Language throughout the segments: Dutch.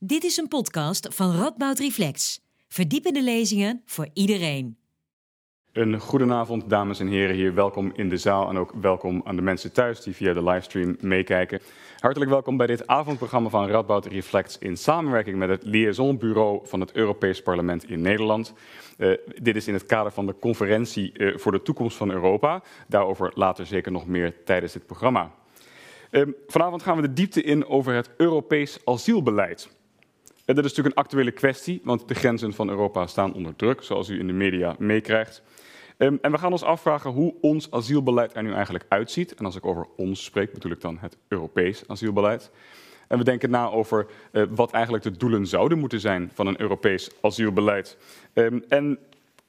Dit is een podcast van Radboud Reflex. Verdiepende lezingen voor iedereen. Een goedenavond, dames en heren hier. Welkom in de zaal en ook welkom aan de mensen thuis die via de livestream meekijken. Hartelijk welkom bij dit avondprogramma van Radboud Reflects in samenwerking met het Liaisonbureau van het Europees Parlement in Nederland. Uh, dit is in het kader van de conferentie uh, voor de toekomst van Europa. Daarover later zeker nog meer tijdens dit programma. Uh, vanavond gaan we de diepte in over het Europees asielbeleid. Dat is natuurlijk een actuele kwestie, want de grenzen van Europa staan onder druk, zoals u in de media meekrijgt. Um, en we gaan ons afvragen hoe ons asielbeleid er nu eigenlijk uitziet. En als ik over ons spreek, bedoel ik dan het Europees asielbeleid. En we denken na over uh, wat eigenlijk de doelen zouden moeten zijn van een Europees asielbeleid. Um, en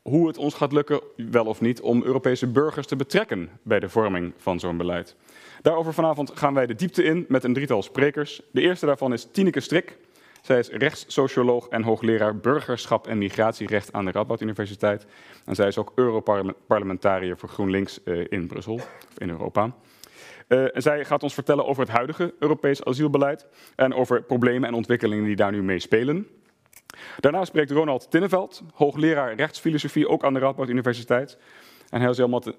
hoe het ons gaat lukken, wel of niet, om Europese burgers te betrekken bij de vorming van zo'n beleid. Daarover vanavond gaan wij de diepte in met een drietal sprekers. De eerste daarvan is Tineke Strik. Zij is rechtssocioloog en hoogleraar burgerschap en migratierecht aan de Radboud Universiteit. En zij is ook Europarlementariër voor GroenLinks uh, in Brussel, of in Europa. En zij gaat ons vertellen over het huidige Europees asielbeleid en over problemen en ontwikkelingen die daar nu mee spelen. Daarna spreekt Ronald Tinneveld, hoogleraar rechtsfilosofie ook aan de Radboud Universiteit. En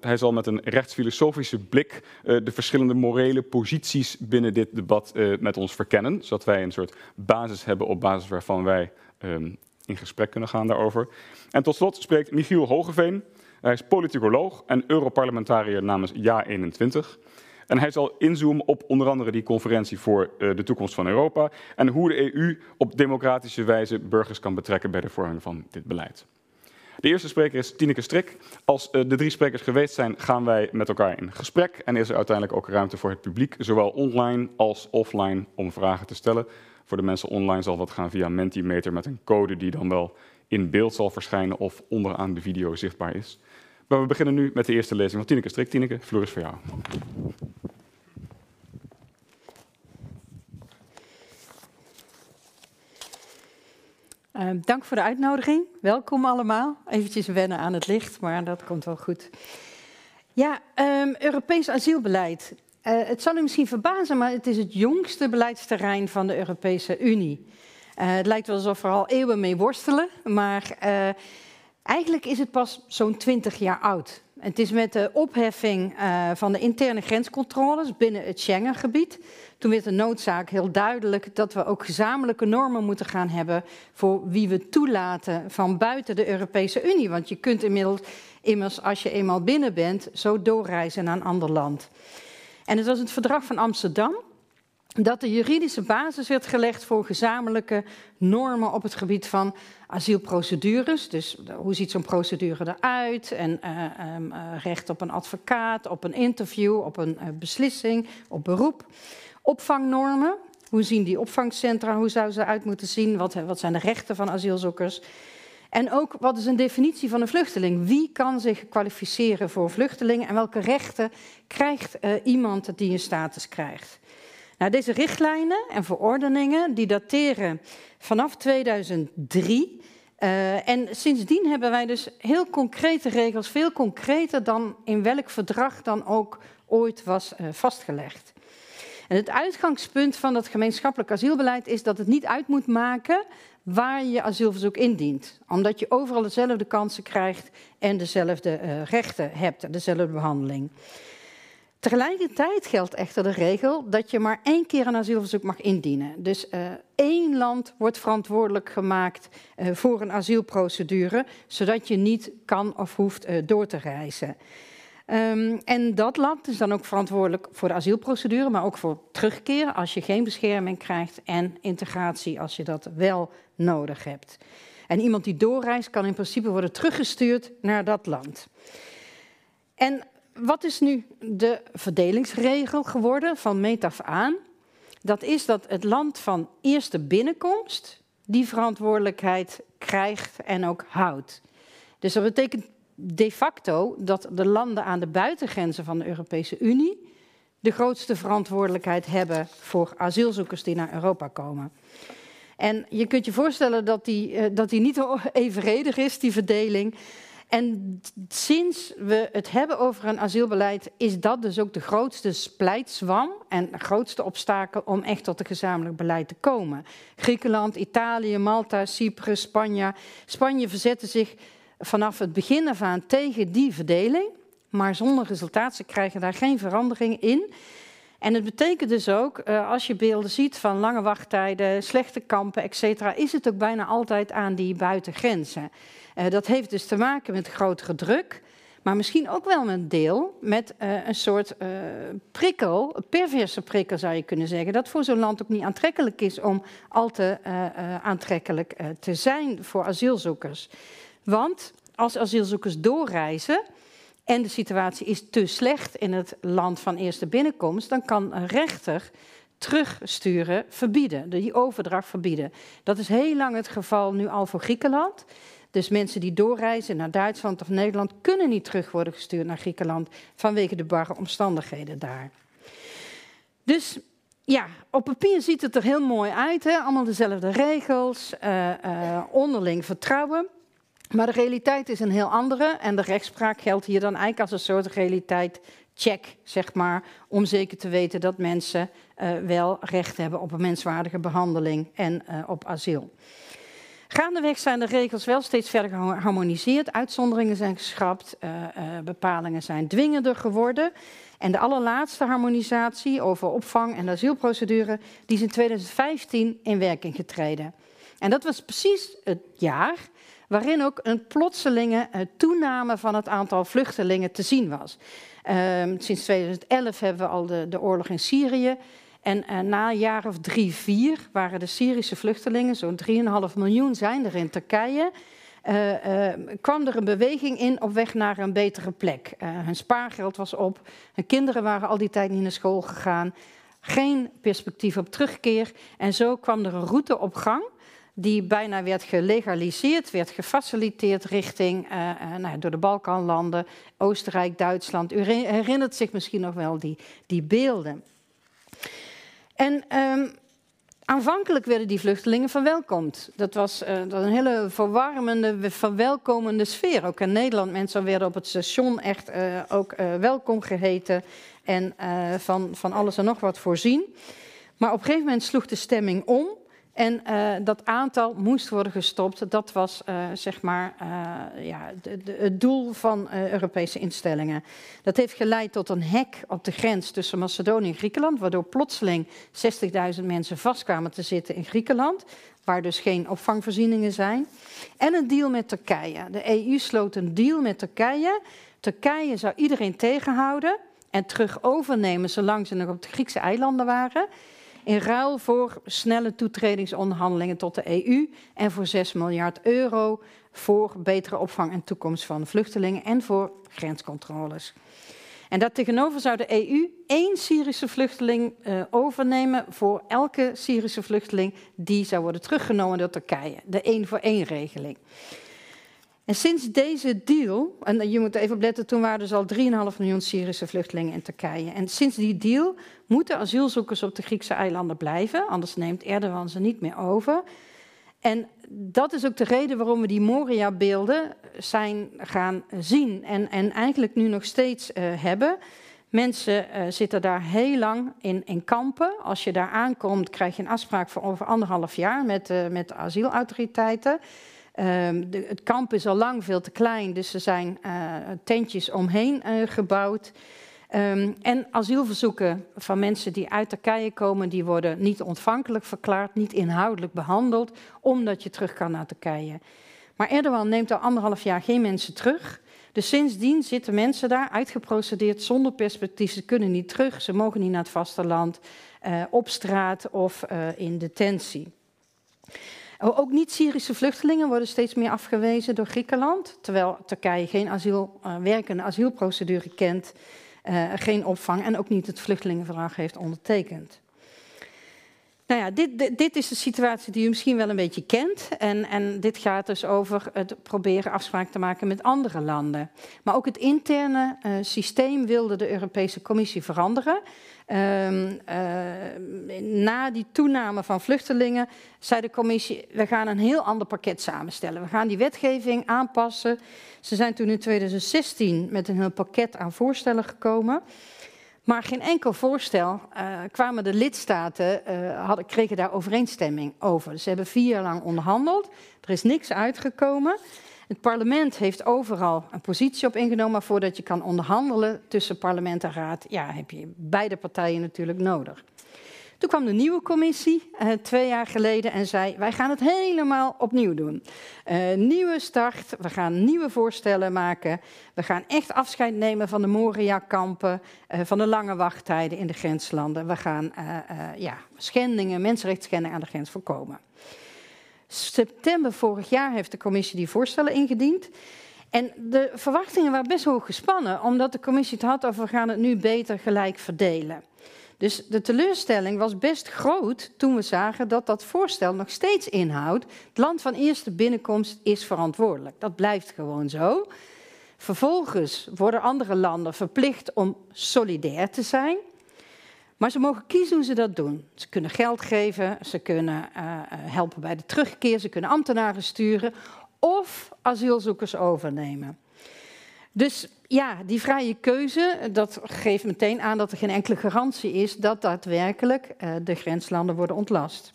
hij zal met, een rechtsfilosofische blik uh, de verschillende morele posities binnen dit debat uh, met ons verkennen. Zodat wij een soort basis hebben op basis waarvan wij um, in gesprek kunnen gaan daarover. En tot slot spreekt Michiel Hogeveen. Hij is politicoloog en Europarlementariër namens JA21. En hij zal inzoomen op onder andere die conferentie voor uh, de toekomst van Europa en hoe de EU op democratische wijze burgers kan betrekken bij de vorming van dit beleid. De eerste spreker is Tineke Strik. Als uh, de drie sprekers geweest zijn, gaan wij met elkaar in gesprek. En is er uiteindelijk ook ruimte voor het publiek, zowel online als offline, om vragen te stellen. Voor de mensen online zal dat gaan via Mentimeter met een code die dan wel in beeld zal verschijnen of onderaan de video zichtbaar is. Maar we beginnen nu met de eerste lezing van Tineke Strik. Tineke, vloer is voor jou. Uh, dank voor de uitnodiging. Welkom allemaal. Eventjes wennen aan het licht, maar dat komt wel goed. Ja, um, Europees asielbeleid. Uh, het zal u misschien verbazen, maar het is het jongste beleidsterrein van de Europese Unie. Uh, het lijkt wel alsof we al eeuwen mee worstelen, maar uh, eigenlijk is het pas zo'n 20 jaar oud. Het is met de opheffing van de interne grenscontroles binnen het Schengengebied toen werd de noodzaak heel duidelijk dat we ook gezamenlijke normen moeten gaan hebben voor wie we toelaten van buiten de Europese Unie. Want je kunt inmiddels, immers als je eenmaal binnen bent, zo doorreizen naar een ander land. En het was het verdrag van Amsterdam dat de juridische basis werd gelegd voor gezamenlijke normen op het gebied van asielprocedures. Dus hoe ziet zo'n procedure eruit? En uh, um, recht op een advocaat, op een interview, op een uh, beslissing, op beroep. Opvangnormen. Hoe zien die opvangcentra? Hoe zouden ze eruit moeten zien? Wat, wat zijn de rechten van asielzoekers? En ook wat is een definitie van een vluchteling? Wie kan zich kwalificeren voor vluchtelingen en welke rechten krijgt iemand die een status krijgt? Nou, deze richtlijnen en verordeningen die dateren vanaf 2003. Uh, en sindsdien hebben wij dus heel concrete regels, veel concreter dan in welk verdrag dan ook ooit was uh, vastgelegd. En het uitgangspunt van dat gemeenschappelijk asielbeleid is dat het niet uit moet maken waar je asielverzoek indient. Omdat je overal dezelfde kansen krijgt en dezelfde uh, rechten hebt, dezelfde behandeling. Tegelijkertijd geldt echter de regel dat je maar één keer een asielverzoek mag indienen. Dus uh, één land wordt verantwoordelijk gemaakt uh, voor een asielprocedure, zodat je niet kan of hoeft uh, door te reizen. Um, en dat land is dan ook verantwoordelijk voor de asielprocedure, maar ook voor terugkeren als je geen bescherming krijgt en integratie als je dat wel nodig hebt. En iemand die doorreist kan in principe worden teruggestuurd naar dat land. En wat is nu de verdelingsregel geworden van meet af aan? Dat is dat het land van eerste binnenkomst die verantwoordelijkheid krijgt en ook houdt. Dus dat betekent de facto dat de landen aan de buitengrenzen van de Europese Unie de grootste verantwoordelijkheid hebben voor asielzoekers die naar Europa komen. En je kunt je voorstellen dat die, uh, dat die niet evenredig is, die verdeling. En sinds we het hebben over een asielbeleid, is dat dus ook de grootste splijtswam en de grootste obstakel om echt tot een gezamenlijk beleid te komen. Griekenland, Italië, Malta, Cyprus, Spanje. Spanje verzette zich vanaf het begin af aan tegen die verdeling, maar zonder resultaat. Ze krijgen daar geen verandering in. En het betekent dus ook, eh, als je beelden ziet van lange wachttijden, slechte kampen, etc., is het ook bijna altijd aan die buitengrenzen. Uh, dat heeft dus te maken met grotere druk, maar misschien ook wel een deel met uh, een soort uh, prikkel, een perverse prikkel zou je kunnen zeggen, dat voor zo'n land ook niet aantrekkelijk is om al te aantrekkelijk te zijn voor asielzoekers. Want als asielzoekers doorreizen, en de situatie is te slecht in het land van eerste binnenkomst, dan kan een rechter terugsturen verbieden, die overdracht verbieden. Dat is heel lang het geval nu al voor Griekenland. Dus mensen die doorreizen naar Duitsland of Nederland kunnen niet terug worden gestuurd naar Griekenland vanwege de barre omstandigheden daar. Dus ja, op papier ziet het er heel mooi uit, hè? allemaal dezelfde regels, uh, uh, onderling vertrouwen. Maar de realiteit is een heel andere en de rechtspraak geldt hier dan eigenlijk als een soort realiteit check, zeg maar, om zeker te weten dat mensen uh, wel recht hebben op een menswaardige behandeling en op asiel. Gaandeweg zijn de regels wel steeds verder geharmoniseerd. Uitzonderingen zijn geschrapt, uh, bepalingen zijn dwingender geworden. En de allerlaatste harmonisatie over opvang en asielprocedure, die is in 2015 in werking getreden. En dat was precies het jaar waarin ook een plotselinge uh, toename van het aantal vluchtelingen te zien was. Uh, sinds 2011 hebben we al de, de oorlog in Syrië. En uh, na een jaar of drie, vier waren de Syrische vluchtelingen, zo'n 3,5 miljoen zijn er in Turkije. Uh, uh, kwam er een beweging in op weg naar een betere plek. Hun spaargeld was op, hun kinderen waren al die tijd niet naar school gegaan. Geen perspectief op terugkeer. En zo kwam er een route op gang die bijna werd gelegaliseerd, werd gefaciliteerd richting nou, door de Balkanlanden, Oostenrijk, Duitsland. U herinnert zich misschien nog wel die, die beelden. En um, aanvankelijk werden die vluchtelingen verwelkomd. Dat was, uh, dat een hele verwarmende, verwelkomende sfeer. Ook in Nederland, mensen werden op het station echt ook welkom geheten en van, van alles en nog wat voorzien. Maar op een gegeven moment sloeg de stemming om. En uh, dat aantal moest worden gestopt. Dat was uh, zeg maar uh, ja, de, het doel van Europese instellingen. Dat heeft geleid tot een hek op de grens tussen Macedonië en Griekenland, waardoor plotseling 60.000 mensen vastkwamen te zitten in Griekenland, waar dus geen opvangvoorzieningen zijn. En een deal met Turkije. De EU sloot een deal met Turkije. Turkije zou iedereen tegenhouden en terug overnemen zolang ze nog op de Griekse eilanden waren in ruil voor snelle toetredingsonderhandelingen tot de EU en voor 6 miljard euro voor betere opvang en toekomst van vluchtelingen en voor grenscontroles. En daartegenover zou de EU één Syrische vluchteling uh, overnemen voor elke Syrische vluchteling die zou worden teruggenomen door Turkije. De één voor één regeling. En sinds deze deal, en je moet even opletten, toen waren er dus al 3,5 miljoen Syrische vluchtelingen in Turkije. En sinds die deal moeten asielzoekers op de Griekse eilanden blijven, anders neemt Erdogan ze niet meer over. En dat is ook de reden waarom we die Moria-beelden zijn gaan zien en, en eigenlijk nu nog steeds uh, hebben. Mensen uh, zitten daar heel lang in, kampen. Als je daar aankomt, krijg je een afspraak voor over anderhalf jaar met, uh, met de asielautoriteiten. Um, de, het kamp is al lang veel te klein, dus er zijn uh, tentjes omheen uh, gebouwd. Um, en asielverzoeken van mensen die uit Turkije komen, die worden niet ontvankelijk verklaard, niet inhoudelijk behandeld, omdat je terug kan naar Turkije. Maar Erdogan neemt al anderhalf jaar geen mensen terug. Dus sindsdien zitten mensen daar uitgeprocedeerd zonder perspectief. Ze kunnen niet terug, ze mogen niet naar het vasteland, uh, op straat of in detentie. Ook niet-Syrische vluchtelingen worden steeds meer afgewezen door Griekenland, terwijl Turkije geen asiel, uh, werkende asielprocedure kent, uh, geen opvang en ook niet het vluchtelingenverdrag heeft ondertekend. Nou ja, dit, dit, is de situatie die u misschien wel een beetje kent. En, en dit gaat dus over het proberen afspraken te maken met andere landen. Maar ook het interne uh, systeem wilde de Europese Commissie veranderen. Um, uh, na die toename van vluchtelingen zei de commissie: we gaan een heel ander pakket samenstellen. We gaan die wetgeving aanpassen. Ze zijn toen in 2016 met een heel pakket aan voorstellen gekomen. Maar geen enkel voorstel uh, kwamen de lidstaten, uh, hadden, kregen daar overeenstemming over. Ze hebben vier jaar lang onderhandeld, er is niks uitgekomen. Het parlement heeft overal een positie op ingenomen, maar voordat je kan onderhandelen tussen parlement en raad, ja, heb je beide partijen natuurlijk nodig. Toen kwam de nieuwe commissie uh, twee jaar geleden en zei: Wij gaan het helemaal opnieuw doen. Uh, nieuwe start, we gaan nieuwe voorstellen maken. We gaan echt afscheid nemen van de Moria-kampen, uh, van de lange wachttijden in de grenslanden. We gaan ja, schendingen, mensenrechtsschendingen aan de grens voorkomen. September vorig jaar heeft de commissie die voorstellen ingediend. En de verwachtingen waren best hoog gespannen, omdat de commissie het had over we gaan het nu beter gelijk verdelen. Dus de teleurstelling was best groot toen we zagen dat dat voorstel nog steeds inhoudt. Het land van eerste binnenkomst is verantwoordelijk. Dat blijft gewoon zo. Vervolgens worden andere landen verplicht om solidair te zijn. Maar ze mogen kiezen hoe ze dat doen. Ze kunnen geld geven, ze kunnen uh, helpen bij de terugkeer, ze kunnen ambtenaren sturen of asielzoekers overnemen. Dus ja, die vrije keuze, dat geeft meteen aan dat er geen enkele garantie is dat daadwerkelijk uh, de grenslanden worden ontlast.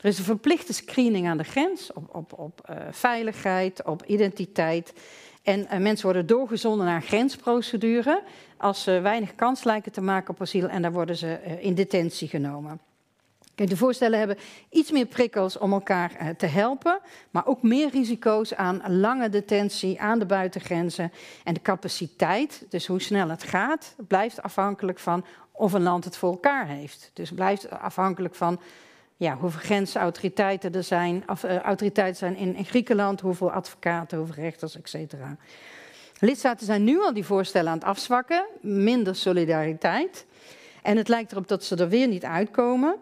Er is een verplichte screening aan de grens op, op, op veiligheid, op identiteit. En uh, mensen worden doorgezonden naar een grensprocedure als ze weinig kans lijken te maken op asiel en dan worden ze in detentie genomen. Kijk, de voorstellen hebben iets meer prikkels om elkaar uh, te helpen, maar ook meer risico's aan lange detentie aan de buitengrenzen. En de capaciteit, dus hoe snel het gaat, blijft afhankelijk van of een land het voor elkaar heeft. Dus blijft afhankelijk van ja, hoeveel grensautoriteiten er zijn, of, uh, autoriteiten zijn in, Griekenland, hoeveel advocaten, hoeveel rechters, etc. Lidstaten zijn nu al die voorstellen aan het afzwakken, minder solidariteit. En het lijkt erop dat ze er weer niet uitkomen.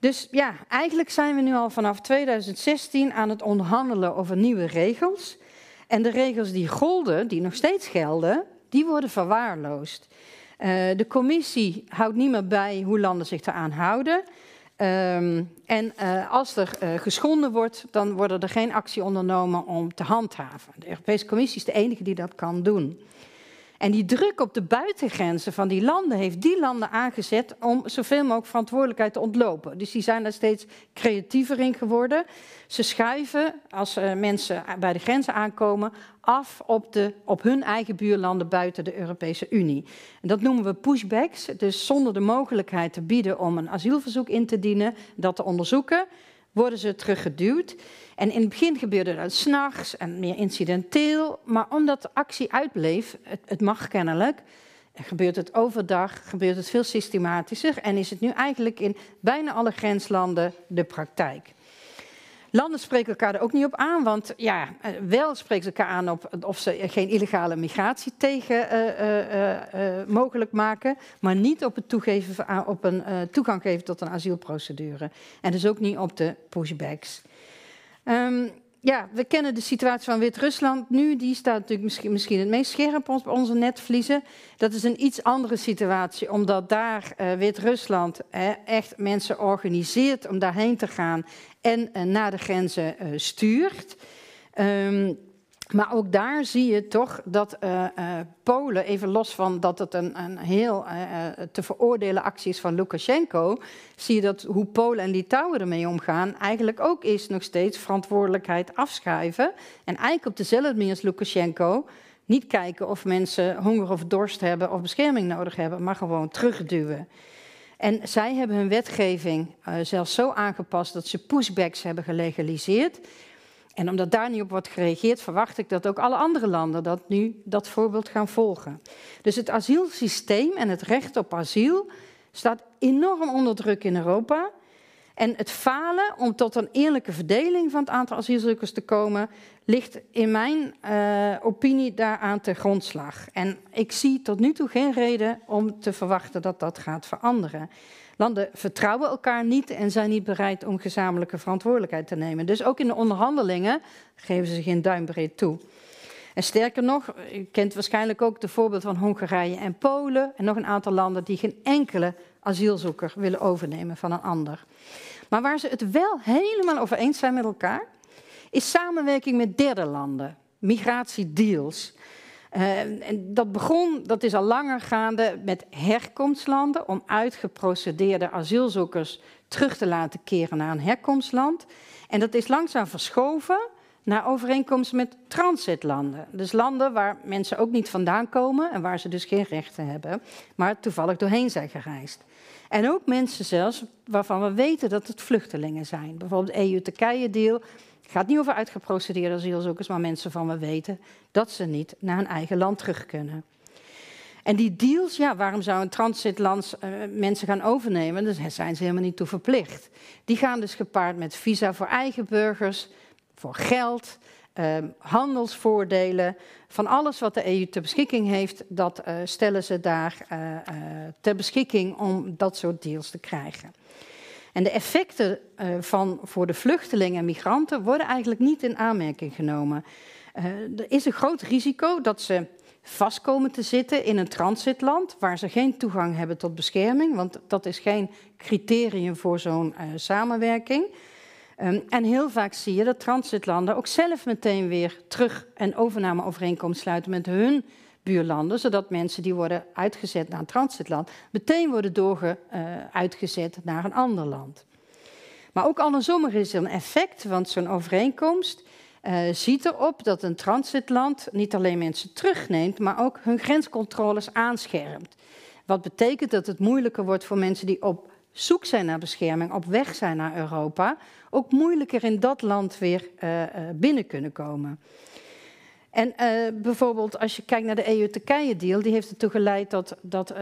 Dus ja, eigenlijk zijn we nu al vanaf 2016 aan het onderhandelen over nieuwe regels. En de regels die golden, die nog steeds gelden, die worden verwaarloosd. Uh, de commissie houdt niet meer bij hoe landen zich eraan houden. Um, en uh, als er uh, geschonden wordt, dan wordt er geen actie ondernomen om te handhaven. De Europese Commissie is de enige die dat kan doen. En die druk op de buitengrenzen van die landen heeft die landen aangezet om zoveel mogelijk verantwoordelijkheid te ontlopen. Dus die zijn daar steeds creatiever in geworden. Ze schuiven, als mensen bij de grenzen aankomen, af op, de, op hun eigen buurlanden buiten de Europese Unie. En dat noemen we pushbacks, dus zonder de mogelijkheid te bieden om een asielverzoek in te dienen, dat te onderzoeken, worden ze teruggeduwd. En in het begin gebeurde dat s'nachts en meer incidenteel. Maar omdat de actie uitbleef, het, het mag kennelijk, gebeurt het overdag, gebeurt het veel systematischer. En is het nu eigenlijk in bijna alle grenslanden de praktijk. Landen spreken elkaar er ook niet op aan, want ja, eh, wel spreken ze elkaar aan op of ze geen illegale migratie tegen uh, uh, uh, mogelijk maken, maar niet op het toegeven, op een toegang geven tot een asielprocedure. En dus ook niet op de pushbacks. Um, ja, we kennen de situatie van Wit-Rusland nu. Die staat natuurlijk misschien, misschien het meest scherp op onze netvliezen. Dat is een iets andere situatie, omdat daar uh, Wit-Rusland echt mensen organiseert om daarheen te gaan en uh, naar de grenzen stuurt. Um, maar ook daar zie je toch dat uh, uh, Polen, even los van dat het een, een heel uh, te veroordelen actie is van Lukashenko, zie je dat hoe Polen en Litouwen ermee omgaan, eigenlijk ook is nog steeds verantwoordelijkheid afschuiven. En eigenlijk op dezelfde manier als Lukashenko niet kijken of mensen honger of dorst hebben of bescherming nodig hebben, maar gewoon terugduwen. En zij hebben hun wetgeving zelfs zo aangepast dat ze pushbacks hebben gelegaliseerd. En omdat daar niet op wordt gereageerd, verwacht ik dat ook alle andere landen dat nu dat voorbeeld gaan volgen. Dus het asielsysteem en het recht op asiel staat enorm onder druk in Europa. En het falen om tot een eerlijke verdeling van het aantal asielzoekers te komen, ligt in mijn uh, opinie daaraan te grondslag. En ik zie tot nu toe geen reden om te verwachten dat dat gaat veranderen. Landen vertrouwen elkaar niet en zijn niet bereid om gezamenlijke verantwoordelijkheid te nemen. Dus ook in de onderhandelingen geven ze geen duimbreed toe. En sterker nog, u kent waarschijnlijk ook de voorbeeld van Hongarije en Polen en nog een aantal landen die geen enkele asielzoeker willen overnemen van een ander. Maar waar ze het wel helemaal over eens zijn met elkaar, is samenwerking met derde landen, migratiedeals. Uh, en dat begon, dat is al langer gaande, met herkomstlanden om uitgeprocedeerde asielzoekers terug te laten keren naar een herkomstland. En dat is langzaam verschoven naar overeenkomsten met transitlanden. Dus landen waar mensen ook niet vandaan komen en waar ze dus geen rechten hebben, maar toevallig doorheen zijn gereisd. En ook mensen zelfs waarvan we weten dat het vluchtelingen zijn. Bijvoorbeeld de EU-Turkije-deal. Het gaat niet over uitgeprocedeerde asielzoekers, maar mensen van we weten dat ze niet naar hun eigen land terug kunnen. En die deals, ja, waarom zou een transitland uh, mensen gaan overnemen? Daar zijn ze helemaal niet toe verplicht. Die gaan dus gepaard met visa voor eigen burgers, voor geld, uh, handelsvoordelen. Van alles wat de EU ter beschikking heeft, dat uh, stellen ze daar uh, ter beschikking om dat soort deals te krijgen. En de effecten van voor de vluchtelingen en migranten worden eigenlijk niet in aanmerking genomen. er is een groot risico dat ze vast komen te zitten in een transitland waar ze geen toegang hebben tot bescherming, want dat is geen criterium voor zo'n samenwerking. Um, en heel vaak zie je dat transitlanden ook zelf meteen weer terug- en overnameovereenkomst sluiten met hun buurlanden, zodat mensen die worden uitgezet naar een transitland meteen worden doorge, uh, uitgezet naar een ander land. Maar ook andersom er is een effect, want zo'n overeenkomst uh, ziet erop dat een transitland niet alleen mensen terugneemt, maar ook hun grenscontroles aanschermt. Wat betekent dat het moeilijker wordt voor mensen die op zoek zijn naar bescherming, op weg zijn naar Europa, ook moeilijker in dat land weer uh, binnen kunnen komen. En uh, bijvoorbeeld als je kijkt naar de EU-Turkije-deal, die heeft ertoe geleid dat, dat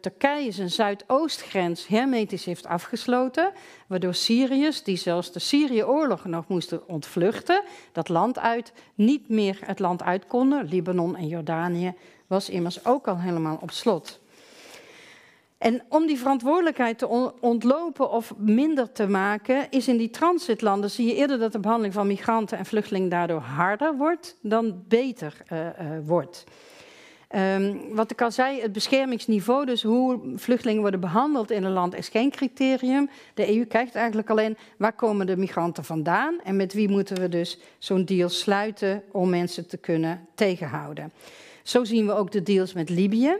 Turkije zijn zuidoostgrens hermetisch heeft afgesloten, waardoor Syriërs, die zelfs de Syrië-oorlog nog moesten ontvluchten, dat land uit, niet meer het land uit konden. Libanon en Jordanië was immers ook al helemaal op slot. En om die verantwoordelijkheid te ontlopen of minder te maken, is in die transitlanden zie je eerder dat de behandeling van migranten en vluchtelingen daardoor harder wordt dan beter uh, uh, wordt. Um, wat ik al zei, het beschermingsniveau, dus hoe vluchtelingen worden behandeld in een land, is geen criterium. De EU kijkt eigenlijk alleen waar komen de migranten vandaan en met wie moeten we dus zo'n deal sluiten om mensen te kunnen tegenhouden. Zo zien we ook de deals met Libië.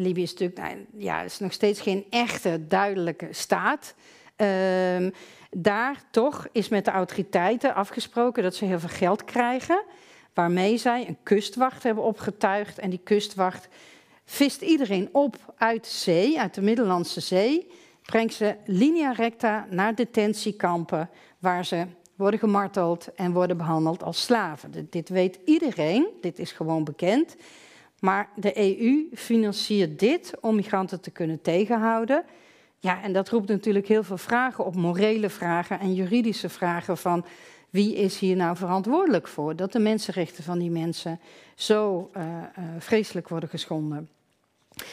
Libië is natuurlijk nou, ja, is nog steeds geen echte duidelijke staat. Um, daar toch is met de autoriteiten afgesproken dat ze heel veel geld krijgen, waarmee zij een kustwacht hebben opgetuigd. En die kustwacht vist iedereen op uit zee, uit de Middellandse Zee, brengt ze linea recta naar detentiekampen, waar ze worden gemarteld en worden behandeld als slaven. Dit weet iedereen, dit is gewoon bekend. Maar de EU financiert dit om migranten te kunnen tegenhouden. Ja, en dat roept natuurlijk heel veel vragen op, morele vragen en juridische vragen van wie is hier nou verantwoordelijk voor dat de mensenrechten van die mensen zo uh, uh, vreselijk worden geschonden.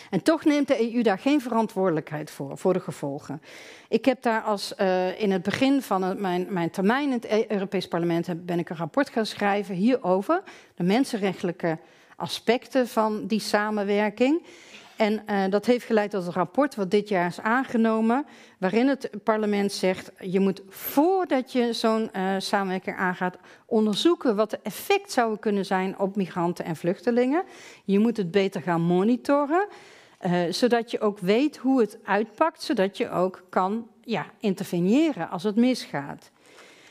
En toch neemt de EU daar geen verantwoordelijkheid voor, voor de gevolgen. Ik heb daar als uh, in het begin van mijn, mijn termijn in het e-, Europees Parlement ben ik een rapport gaan schrijven hierover, de mensenrechtelijke aspecten van die samenwerking. En uh, dat heeft geleid tot een rapport wat dit jaar is aangenomen, waarin het parlement zegt: je moet voordat je zo'n uh, samenwerking aangaat onderzoeken wat de effect zou kunnen zijn op migranten en vluchtelingen. Je moet het beter gaan monitoren, uh, zodat je ook weet hoe het uitpakt, zodat je ook kan ja, interveneren als het misgaat.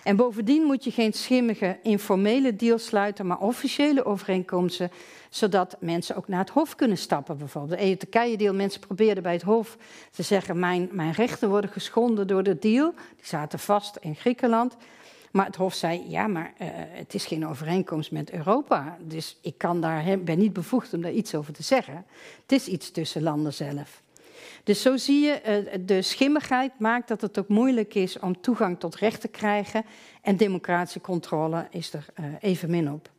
En bovendien moet je geen schimmige informele deals sluiten, maar officiële overeenkomsten, zodat mensen ook naar het hof kunnen stappen. Bijvoorbeeld de EU-Turkije-deal, mensen probeerden bij het hof te zeggen, mijn, mijn rechten worden geschonden door de deal. Die zaten vast in Griekenland. Maar het Hof zei: ja, maar uh, het is geen overeenkomst met Europa. Dus ik kan daar, ben niet bevoegd om daar iets over te zeggen. Het is iets tussen landen zelf. Dus zo zie je, uh, de schimmigheid maakt dat het ook moeilijk is om toegang tot recht te krijgen. En democratische controle is er uh, evenmin op.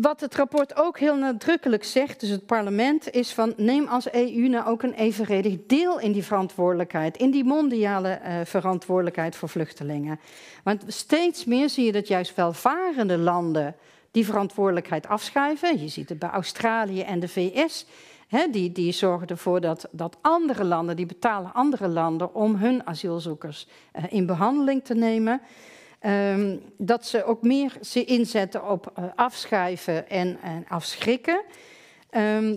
wat het rapport ook heel nadrukkelijk zegt, dus het parlement, is van neem als EU nou ook een evenredig deel in die verantwoordelijkheid, in die mondiale uh, verantwoordelijkheid voor vluchtelingen. Want steeds meer zie je dat juist welvarende landen die verantwoordelijkheid afschuiven. Je ziet het bij Australië en de VS. die, die zorgen ervoor dat, dat andere landen, die betalen andere landen om hun asielzoekers uh, in behandeling te nemen. Um, dat ze ook meer ze inzetten op uh, afschuiven en, en afschrikken. Um,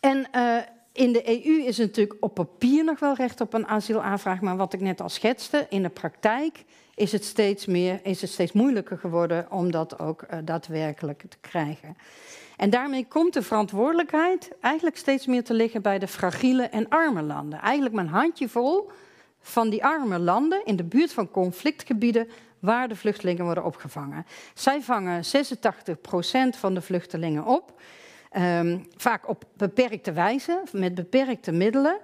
en uh, in de EU is natuurlijk op papier nog wel recht op een asielaanvraag, maar wat ik net al schetste, in de praktijk is het steeds, meer, is het steeds moeilijker geworden om dat ook daadwerkelijk te krijgen. En daarmee komt de verantwoordelijkheid eigenlijk steeds meer te liggen bij de fragiele en arme landen. Eigenlijk mijn handjevol van die arme landen in de buurt van conflictgebieden waar de vluchtelingen worden opgevangen. Zij vangen 86% van de vluchtelingen op, um, vaak op beperkte wijze, met beperkte middelen.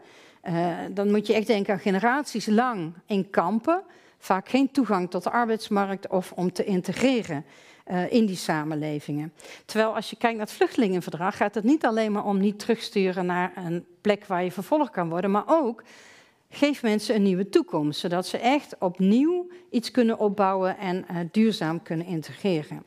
Uh, dan moet je echt denken aan generaties lang in kampen, vaak geen toegang tot de arbeidsmarkt of om te integreren. Uh, in die samenlevingen. Terwijl als je kijkt naar het vluchtelingenverdrag, gaat het niet alleen maar om niet terugsturen naar een plek waar je vervolgd kan worden, maar ook geef mensen een nieuwe toekomst, zodat ze echt opnieuw iets kunnen opbouwen en uh, duurzaam kunnen integreren.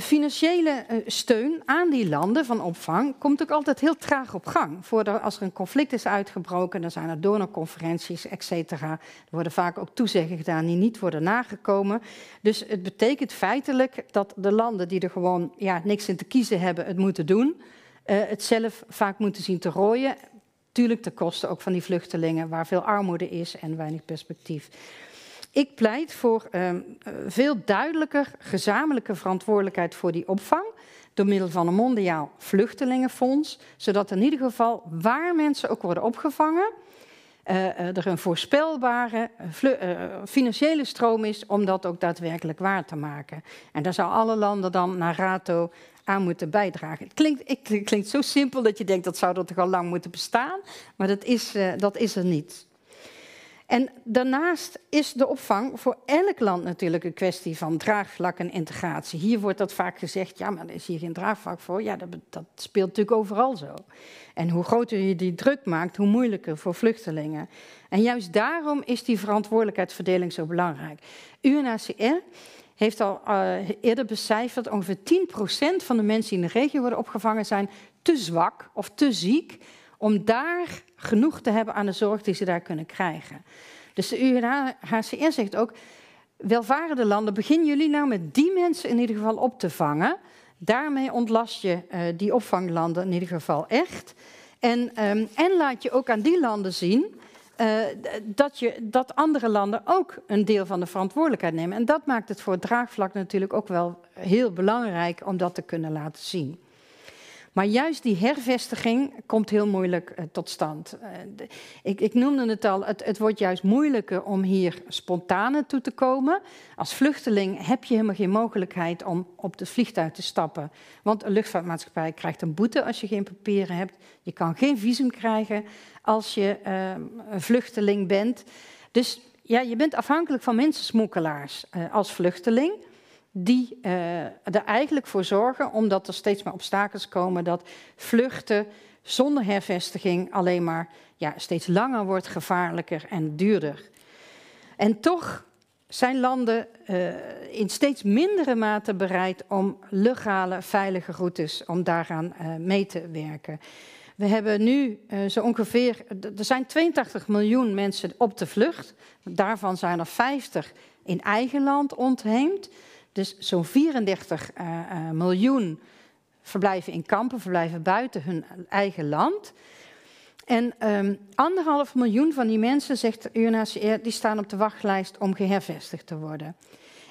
Financiële uh, steun aan die landen van opvang komt ook altijd heel traag op gang. Voordat, als er een conflict is uitgebroken, dan zijn er donorconferenties, et cetera. Er worden vaak ook toezeggingen gedaan die niet worden nagekomen. Dus het betekent feitelijk dat de landen die er gewoon ja, niks in te kiezen hebben, het moeten doen. Uh, het zelf vaak moeten zien te rooien. Tuurlijk ten koste ook van die vluchtelingen, waar veel armoede is en weinig perspectief. Ik pleit voor uh, veel duidelijker gezamenlijke verantwoordelijkheid voor die opvang. Door middel van een mondiaal vluchtelingenfonds. Zodat in ieder geval waar mensen ook worden opgevangen. Uh, er een voorspelbare financiële stroom is om dat ook daadwerkelijk waar te maken. En daar zou alle landen dan naar RATO aan moeten bijdragen. Het klinkt, het klinkt zo simpel dat je denkt dat zou er toch al lang moeten bestaan, maar dat is, dat is er niet. En daarnaast is de opvang voor elk land natuurlijk een kwestie van draagvlak en integratie. Hier wordt dat vaak gezegd, ja, maar er is hier geen draagvlak voor. Ja, dat, dat speelt natuurlijk overal zo. En hoe groter je die druk maakt, hoe moeilijker voor vluchtelingen. En juist daarom is die verantwoordelijkheidsverdeling zo belangrijk. UNHCR heeft al uh, eerder becijferd ongeveer 10% van de mensen die in de regio worden opgevangen zijn te zwak of te ziek om daar genoeg te hebben aan de zorg die ze daar kunnen krijgen. Dus de UNHCR zegt ook, welvarende landen, begin jullie nou met die mensen in ieder geval op te vangen. Daarmee ontlast je uh, die opvanglanden in ieder geval echt. En, um, en laat je ook aan die landen zien uh, dat, je, dat andere landen ook een deel van de verantwoordelijkheid nemen. En dat maakt het voor het draagvlak natuurlijk ook wel heel belangrijk om dat te kunnen laten zien. Maar juist die hervestiging komt heel moeilijk uh, tot stand. De, ik, ik, noemde het al, het, het, wordt juist moeilijker om hier spontaan toe te komen. Als vluchteling heb je helemaal geen mogelijkheid om op het vliegtuig te stappen. Want een luchtvaartmaatschappij krijgt een boete als je geen papieren hebt. Je kan geen visum krijgen als je uh, een vluchteling bent. Dus ja, je bent afhankelijk van mensensmokkelaars als vluchteling die uh, er eigenlijk voor zorgen, omdat er steeds meer obstakels komen, dat vluchten zonder hervestiging alleen maar ja, steeds langer wordt, gevaarlijker en duurder. En toch zijn landen uh, in steeds mindere mate bereid om legale, veilige routes, om daaraan uh, mee te werken. We hebben nu zo ongeveer, er zijn 82 miljoen mensen op de vlucht. Daarvan zijn er 50 in eigen land ontheemd. Dus zo'n 34 uh, uh, miljoen verblijven in kampen, verblijven buiten hun eigen land. En um, anderhalf miljoen van die mensen, zegt de UNHCR, die staan op de wachtlijst om gehervestigd te worden.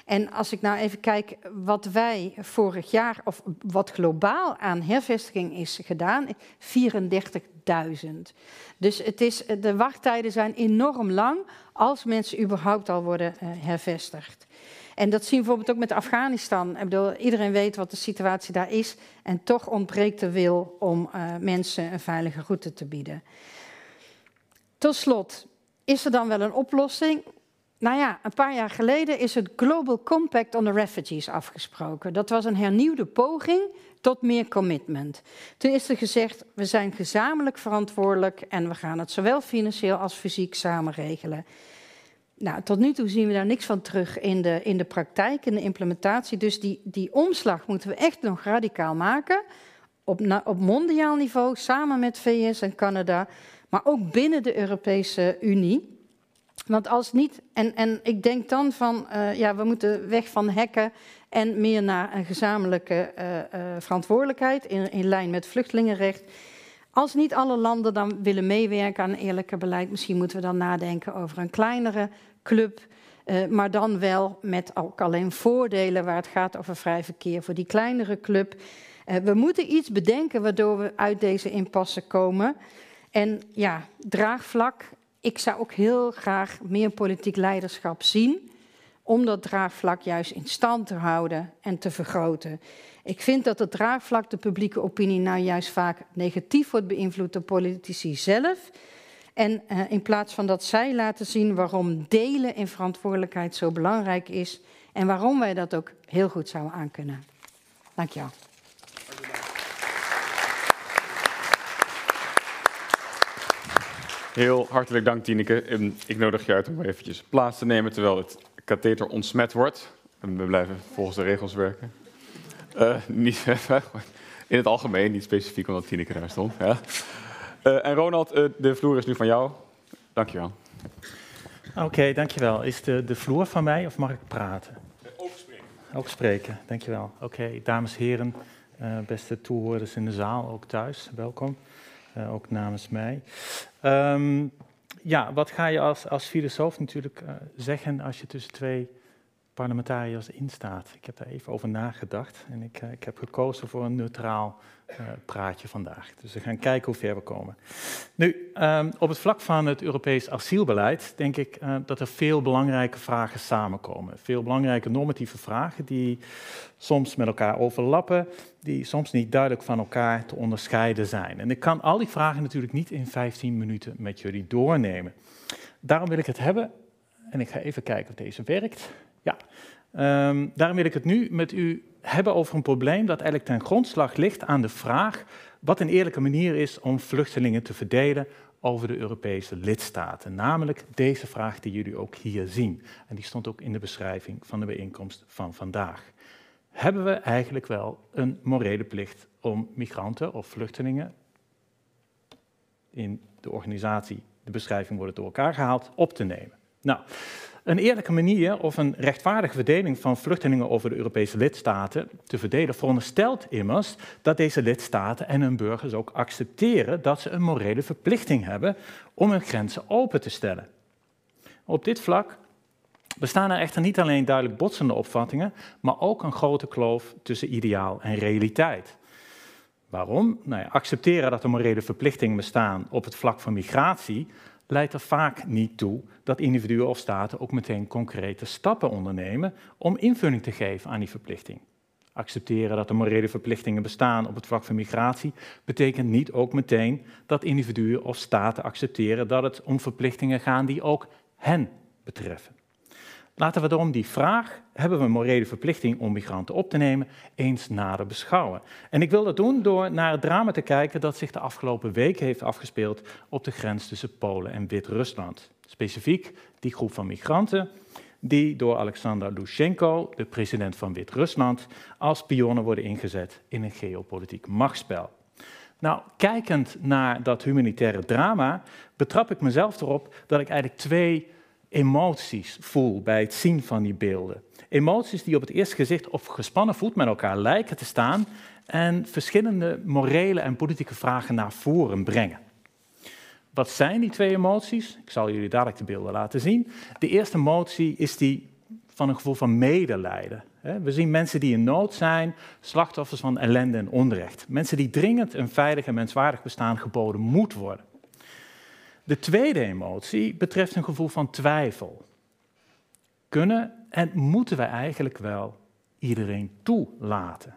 En als ik nou even kijk wat wij vorig jaar, of wat globaal aan hervestiging is gedaan, 34.000. Dus het is, de wachttijden zijn enorm lang als mensen überhaupt al worden uh, hervestigd. En dat zien we bijvoorbeeld ook met Afghanistan. Ik bedoel, iedereen weet wat de situatie daar is. En toch ontbreekt de wil om uh, mensen een veilige route te bieden. Tot slot, is er dan wel een oplossing? nou ja, een paar jaar geleden is het Global Compact on the Refugees afgesproken. Dat was een hernieuwde poging tot meer commitment. Toen is er gezegd, we zijn gezamenlijk verantwoordelijk en we gaan het zowel financieel als fysiek samen regelen. Nou, tot nu toe zien we daar niks van terug in de, in de praktijk, in de implementatie. Dus die, die omslag moeten we echt nog radicaal maken. Op, op mondiaal niveau, samen met VS en Canada, maar ook binnen de Europese Unie. Want als niet, en, en ik denk dan van, uh, ja, we moeten weg van hekken en meer naar een gezamenlijke uh, uh, verantwoordelijkheid in, in lijn met vluchtelingenrecht. Als niet alle landen dan willen meewerken aan eerlijke beleid, misschien moeten we dan nadenken over een kleinere club, uh, maar dan wel met ook alleen voordelen waar het gaat over vrij verkeer voor die kleinere club. we moeten iets bedenken waardoor we uit deze impasse komen. En ja, draagvlak ik zou ook heel graag meer politiek leiderschap zien om dat draagvlak juist in stand te houden en te vergroten. Ik vind dat het draagvlak de publieke opinie nou juist vaak negatief wordt beïnvloed door politici zelf. En uh, in plaats van dat zij laten zien waarom delen in verantwoordelijkheid zo belangrijk is en waarom wij dat ook heel goed zouden aankunnen. Dank je wel. Heel hartelijk dank, Tineke. Ik nodig je uit om eventjes plaats te nemen terwijl het katheter ontsmet wordt. En we blijven volgens de regels werken. Uh, niet, in het algemeen, niet specifiek omdat Tineke daar stond. Ja. Uh, en Ronald, uh, de vloer is nu van jou. Dankjewel. Oké, okay, dankjewel. Is de, de vloer van mij of mag ik praten? Ook spreken. Ook spreken, dankjewel. Oké, okay, dames en heren, beste toehoorders in de zaal, ook thuis, welkom. Uh, ook namens mij. Um, ja, wat ga je als, als filosoof natuurlijk uh, zeggen als je tussen twee parlementariërs instaat? Ik heb daar even over nagedacht en ik, uh, ik heb gekozen voor een neutraal uh, praatje vandaag. Dus we gaan kijken hoe ver we komen. Nu, um, op het vlak van het Europees asielbeleid denk ik uh, dat er veel belangrijke vragen samenkomen. Veel belangrijke normatieve vragen die soms met elkaar overlappen, die soms niet duidelijk van elkaar te onderscheiden zijn. En ik kan al die vragen natuurlijk niet in 15 minuten met jullie doornemen. Daarom wil ik het hebben, en ik ga even kijken of deze werkt. Ja, um, daarom wil ik het nu met u hebben over een probleem dat eigenlijk ten grondslag ligt aan de vraag wat een eerlijke manier is om vluchtelingen te verdelen over de Europese lidstaten. Namelijk deze vraag die jullie ook hier zien. En die stond ook in de beschrijving van de bijeenkomst van vandaag. Hebben we eigenlijk wel een morele plicht om migranten of vluchtelingen in de organisatie, de beschrijving wordt door elkaar gehaald, op te nemen? Nou, een eerlijke manier of een rechtvaardige verdeling van vluchtelingen over de Europese lidstaten te verdelen veronderstelt immers dat deze lidstaten en hun burgers ook accepteren dat ze een morele verplichting hebben om hun grenzen open te stellen. Op dit vlak bestaan er echter niet alleen duidelijk botsende opvattingen, maar ook een grote kloof tussen ideaal en realiteit. Waarom? Nou ja, accepteren dat er morele verplichtingen bestaan op het vlak van migratie leidt er vaak niet toe dat individuen of staten ook meteen concrete stappen ondernemen om invulling te geven aan die verplichting. Accepteren dat er morele verplichtingen bestaan op het vlak van migratie betekent niet ook meteen dat individuen of staten accepteren dat het om verplichtingen gaat die ook hen betreffen. Laten we daarom die vraag, hebben we een morele verplichting om migranten op te nemen, eens nader beschouwen. En ik wil dat doen door naar het drama te kijken dat zich de afgelopen weken heeft afgespeeld op de grens tussen Polen en Wit-Rusland. Specifiek die groep van migranten die door Alexander Lushenko, de president van Wit-Rusland, als pionnen worden ingezet in een geopolitiek machtsspel. Nou, kijkend naar dat humanitaire drama, betrap ik mezelf erop dat ik eigenlijk twee emoties voel bij het zien van die beelden. Emoties die op het eerste gezicht op gespannen voet met elkaar lijken te staan en verschillende morele en politieke vragen naar voren brengen. Wat zijn die twee emoties? Ik zal jullie dadelijk de beelden laten zien. De eerste emotie is die van een gevoel van medelijden. We zien mensen die in nood zijn, slachtoffers van ellende en onrecht. Mensen die dringend een veilig en menswaardig bestaan geboden moet worden. De tweede emotie betreft een gevoel van twijfel. Kunnen en moeten we eigenlijk wel iedereen toelaten?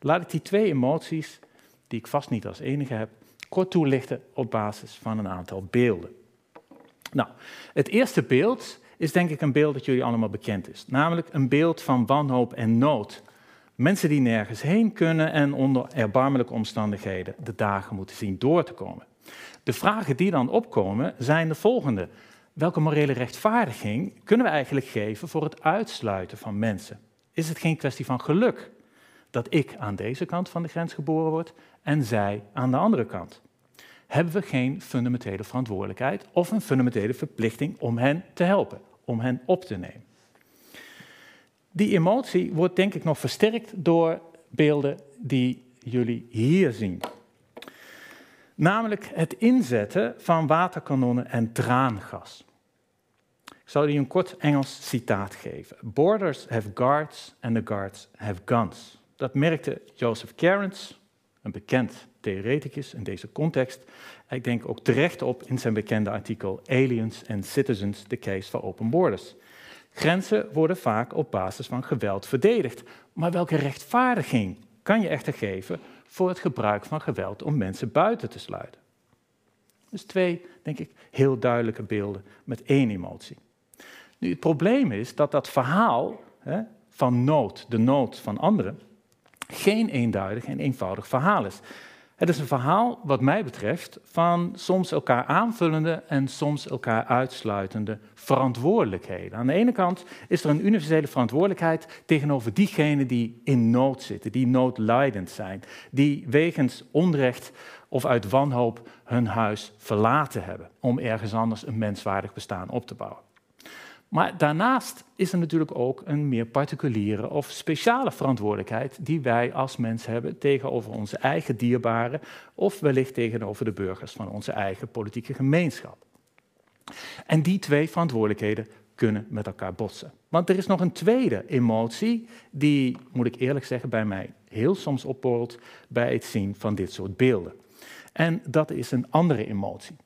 Laat ik die twee emoties, die ik vast niet als enige heb, kort toelichten op basis van een aantal beelden. Nou, het eerste beeld is denk ik een beeld dat jullie allemaal bekend is. Namelijk een beeld van wanhoop en nood. Mensen die nergens heen kunnen en onder erbarmelijke omstandigheden de dagen moeten zien door te komen. De vragen die dan opkomen zijn de volgende. Welke morele rechtvaardiging kunnen we eigenlijk geven voor het uitsluiten van mensen? Is het geen kwestie van geluk dat ik aan deze kant van de grens geboren word en zij aan de andere kant? Hebben we geen fundamentele verantwoordelijkheid of een fundamentele verplichting om hen te helpen, om hen op te nemen? Die emotie wordt denk ik nog versterkt door beelden die jullie hier zien. Namelijk het inzetten van waterkanonnen en traangas. Ik zal jullie een kort Engels citaat geven. Borders have guards and the guards have guns. Dat merkte Joseph Cairns, een bekend theoreticus in deze context. Ik denk ook terecht op in zijn bekende artikel Aliens and Citizens, the case for open borders. Grenzen worden vaak op basis van geweld verdedigd. Maar welke rechtvaardiging kan je echter geven voor het gebruik van geweld om mensen buiten te sluiten? Dus twee, denk ik, heel duidelijke beelden met één emotie. Nu, het probleem is dat dat verhaal hè, van nood, de nood van anderen, geen eenduidig en eenvoudig verhaal is. Het is een verhaal, wat mij betreft, van soms elkaar aanvullende en soms elkaar uitsluitende verantwoordelijkheden. Aan de ene kant is er een universele verantwoordelijkheid tegenover diegenen die in nood zitten, die noodlijdend zijn, die wegens onrecht of uit wanhoop hun huis verlaten hebben om ergens anders een menswaardig bestaan op te bouwen. Maar daarnaast is er natuurlijk ook een meer particuliere of speciale verantwoordelijkheid die wij als mens hebben tegenover onze eigen dierbaren of wellicht tegenover de burgers van onze eigen politieke gemeenschap. En die twee verantwoordelijkheden kunnen met elkaar botsen. Want er is nog een tweede emotie die, moet ik eerlijk zeggen, bij mij heel soms opborrelt bij het zien van dit soort beelden. En dat is een andere emotie.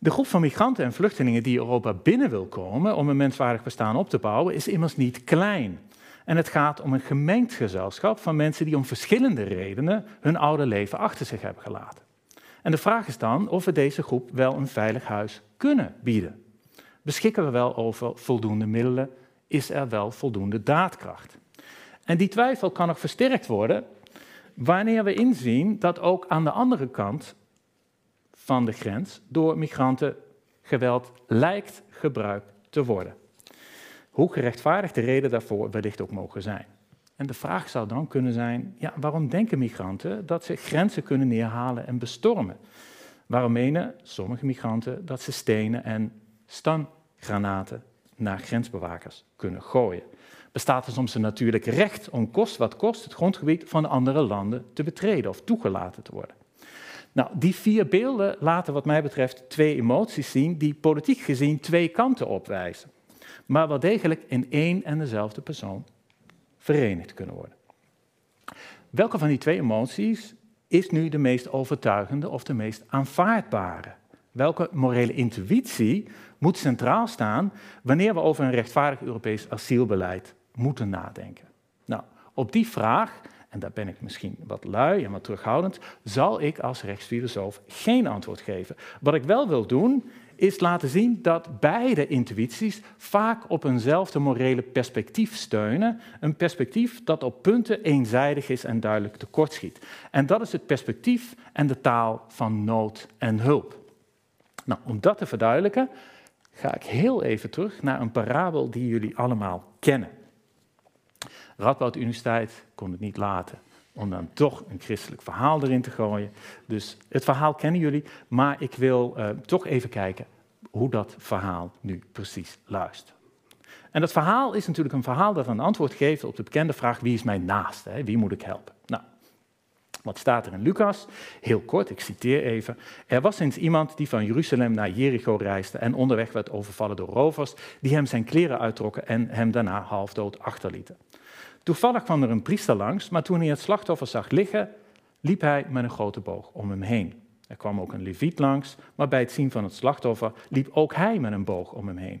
De groep van migranten en vluchtelingen die Europa binnen wil komen om een menswaardig bestaan op te bouwen, is immers niet klein. En het gaat om een gemengd gezelschap van mensen die om verschillende redenen hun oude leven achter zich hebben gelaten. En de vraag is dan of we deze groep wel een veilig huis kunnen bieden. Beschikken we wel over voldoende middelen? Is er wel voldoende daadkracht? En die twijfel kan nog versterkt worden wanneer we inzien dat ook aan de andere kant van de grens door migranten geweld lijkt gebruikt te worden. Hoe gerechtvaardigd de reden daarvoor wellicht ook mogen zijn. En de vraag zou dan kunnen zijn, ja, waarom denken migranten dat ze grenzen kunnen neerhalen en bestormen? Waarom menen sommige migranten dat ze stenen en stangranaten naar grensbewakers kunnen gooien? Bestaat er soms een natuurlijk recht om kost wat kost het grondgebied van andere landen te betreden of toegelaten te worden? Nou, die vier beelden laten wat mij betreft twee emoties zien die politiek gezien twee kanten opwijzen, maar wel degelijk in één en dezelfde persoon verenigd kunnen worden. Welke van die twee emoties is nu de meest overtuigende of de meest aanvaardbare? Welke morele intuïtie moet centraal staan wanneer we over een rechtvaardig Europees asielbeleid moeten nadenken? Nou, op die vraag en daar ben ik misschien wat lui en wat terughoudend, zal ik als rechtsfilosoof geen antwoord geven. Wat ik wel wil doen, is laten zien dat beide intuïties vaak op eenzelfde morele perspectief steunen. Een perspectief dat op punten eenzijdig is en duidelijk tekortschiet. En dat is het perspectief en de taal van nood en hulp. Nou, om dat te verduidelijken, ga ik heel even terug naar een parabel die jullie allemaal kennen. Radboud Universiteit kon het niet laten om dan toch een christelijk verhaal erin te gooien. Dus het verhaal kennen jullie, maar ik wil uh, toch even kijken hoe dat verhaal nu precies luistert. En dat verhaal is natuurlijk een verhaal dat een antwoord geeft op de bekende vraag: wie is mijn naaste? Hè? Wie moet ik helpen? Nou, wat staat er in Lucas? Heel kort, ik citeer even. Er was eens iemand die van Jeruzalem naar Jericho reisde en onderweg werd overvallen door rovers die hem zijn kleren uittrokken en hem daarna halfdood achterlieten. Toevallig kwam er een priester langs, maar toen hij het slachtoffer zag liggen, liep hij met een grote boog om hem heen. Er kwam ook een leviet langs, maar bij het zien van het slachtoffer liep ook hij met een boog om hem heen.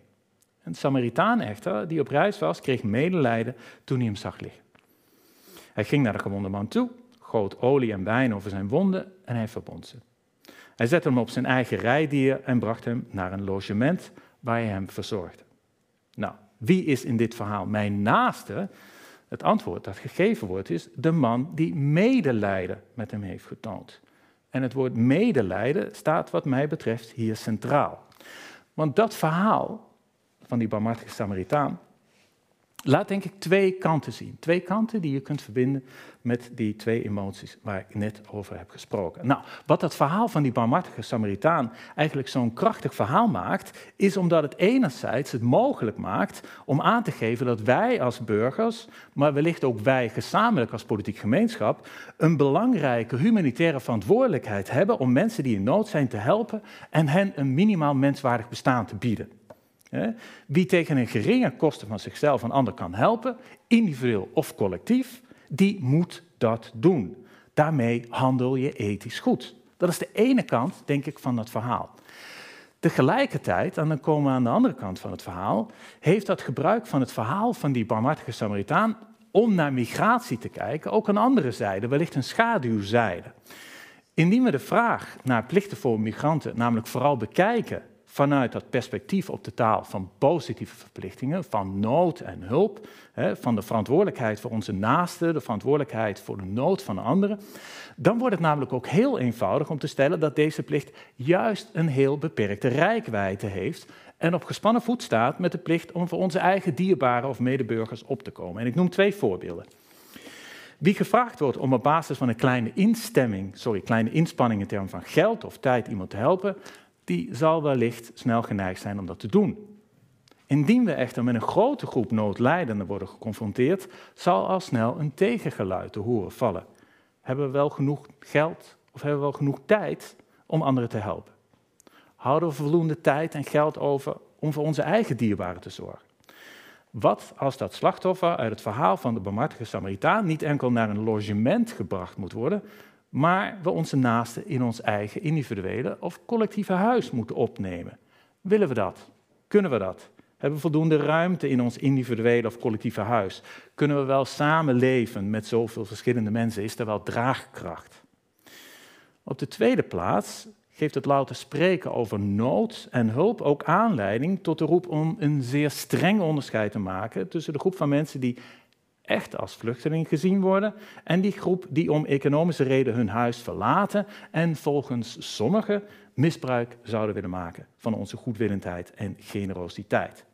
Een Samaritaan echter, die op reis was, kreeg medelijden toen hij hem zag liggen. Hij ging naar de gewonde man toe, goot olie en wijn over zijn wonden en hij verbond ze. Hij zette hem op zijn eigen rijdier en bracht hem naar een logement waar je hem verzorgde. Nou, wie is in dit verhaal mijn naaste? Het antwoord dat gegeven wordt is de man die medelijden met hem heeft getoond. En het woord medelijden staat wat mij betreft hier centraal. Want dat verhaal van die barmhartige Samaritaan laat denk ik twee kanten zien. Twee kanten die je kunt verbinden met die twee emoties waar ik net over heb gesproken. Nou, wat dat verhaal van die barmhartige Samaritaan eigenlijk zo'n krachtig verhaal maakt, is omdat het enerzijds het mogelijk maakt om aan te geven dat wij als burgers, maar wellicht ook wij gezamenlijk als politiek gemeenschap, een belangrijke humanitaire verantwoordelijkheid hebben om mensen die in nood zijn te helpen en hen een minimaal menswaardig bestaan te bieden. Wie tegen een geringe kosten van zichzelf een ander kan helpen, individueel of collectief, die moet dat doen. Daarmee handel je ethisch goed. Dat is de ene kant, denk ik, van dat verhaal. Tegelijkertijd, en dan komen we aan de andere kant van het verhaal, heeft dat gebruik van het verhaal van die barmhartige Samaritaan om naar migratie te kijken ook een andere zijde, wellicht een schaduwzijde. Indien we de vraag naar plichten voor migranten namelijk vooral bekijken vanuit dat perspectief op de taal van positieve verplichtingen, van nood en hulp, van de verantwoordelijkheid voor onze naasten, de verantwoordelijkheid voor de nood van anderen, dan wordt het namelijk ook heel eenvoudig om te stellen dat deze plicht juist een heel beperkte rijkwijde heeft en op gespannen voet staat met de plicht om voor onze eigen dierbaren of medeburgers op te komen. En ik noem twee voorbeelden. Wie gevraagd wordt om op basis van een kleine instemming, sorry, kleine inspanning in termen van geld of tijd iemand te helpen, die zal wellicht snel geneigd zijn om dat te doen. Indien we echter met een grote groep noodlijdenden worden geconfronteerd, zal al snel een tegengeluid te horen vallen. Hebben we wel genoeg geld of hebben we wel genoeg tijd om anderen te helpen? Houden we voldoende tijd en geld over om voor onze eigen dierbaren te zorgen? Wat als dat slachtoffer uit het verhaal van de barmhartige Samaritaan niet enkel naar een logement gebracht moet worden, maar we onze naasten in ons eigen individuele of collectieve huis moeten opnemen. Willen we dat? Kunnen we dat? Hebben we voldoende ruimte in ons individuele of collectieve huis? Kunnen we wel samenleven met zoveel verschillende mensen? Is er wel draagkracht? Op de tweede plaats geeft het louter spreken over nood en hulp ook aanleiding tot de roep om een zeer streng onderscheid te maken tussen de groep van mensen die echt als vluchteling gezien worden en die groep die om economische reden hun huis verlaten en volgens sommigen misbruik zouden willen maken van onze goedwillendheid en generositeit.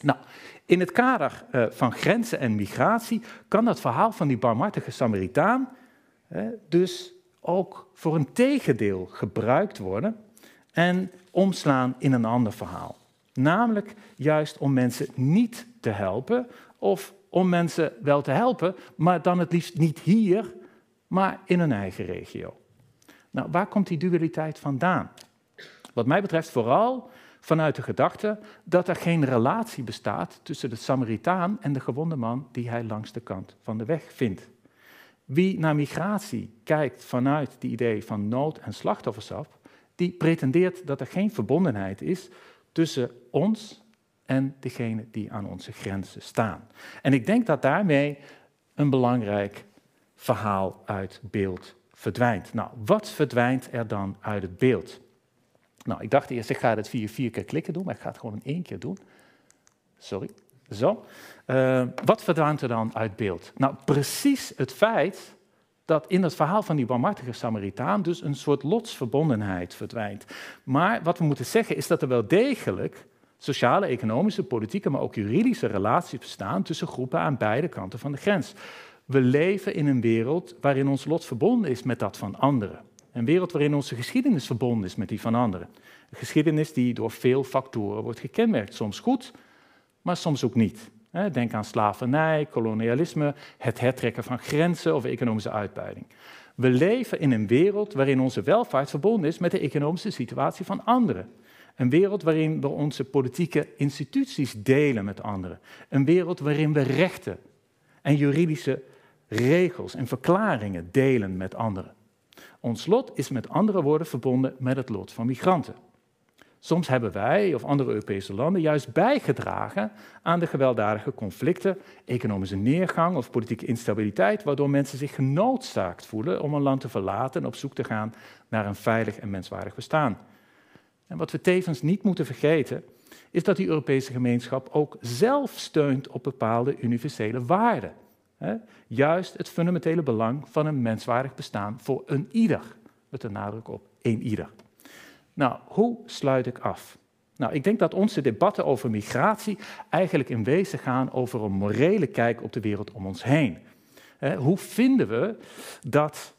Nou, in het kader uh, van grenzen en migratie kan dat verhaal van die barmhartige Samaritaan dus ook voor een tegendeel gebruikt worden en omslaan in een ander verhaal. Namelijk juist om mensen niet te helpen of om mensen wel te helpen, maar dan het liefst niet hier, maar in hun eigen regio. Nou, waar komt die dualiteit vandaan? Wat mij betreft vooral vanuit de gedachte dat er geen relatie bestaat tussen de Samaritaan en de gewonde man die hij langs de kant van de weg vindt. Wie naar migratie kijkt vanuit die idee van nood en slachtofferschap, die pretendeert dat er geen verbondenheid is tussen ons en degene die aan onze grenzen staan. En ik denk dat daarmee een belangrijk verhaal uit beeld verdwijnt. Nou, wat verdwijnt er dan uit het beeld? Nou, ik dacht eerst, ik ga het via vier keer klikken doen, maar ik ga het gewoon in één keer doen. Sorry. Zo. Uh, wat verdwijnt er dan uit beeld? Nou, precies het feit dat in het verhaal van die barmhartige Samaritaan dus een soort lotsverbondenheid verdwijnt. Maar wat we moeten zeggen is dat er wel degelijk sociale, economische, politieke, maar ook juridische relaties bestaan tussen groepen aan beide kanten van de grens. We leven in een wereld waarin ons lot verbonden is met dat van anderen. Een wereld waarin onze geschiedenis verbonden is met die van anderen. Een geschiedenis die door veel factoren wordt gekenmerkt. Soms goed, maar soms ook niet. Denk aan slavernij, kolonialisme, het hertrekken van grenzen of economische uitbuiting. We leven in een wereld waarin onze welvaart verbonden is met de economische situatie van anderen. Een wereld waarin we onze politieke instituties delen met anderen. Een wereld waarin we rechten en juridische regels en verklaringen delen met anderen. Ons lot is met andere woorden verbonden met het lot van migranten. Soms hebben wij of andere Europese landen juist bijgedragen aan de gewelddadige conflicten, economische neergang of politieke instabiliteit, waardoor mensen zich genoodzaakt voelen om een land te verlaten en op zoek te gaan naar een veilig en menswaardig bestaan. En wat we tevens niet moeten vergeten, is dat die Europese gemeenschap ook zelf steunt op bepaalde universele waarden. Juist het fundamentele belang van een menswaardig bestaan voor een ieder. Met de nadruk op één ieder. Nou, hoe sluit ik af? Nou, ik denk dat onze debatten over migratie eigenlijk in wezen gaan over een morele kijk op de wereld om ons heen. Hoe vinden we dat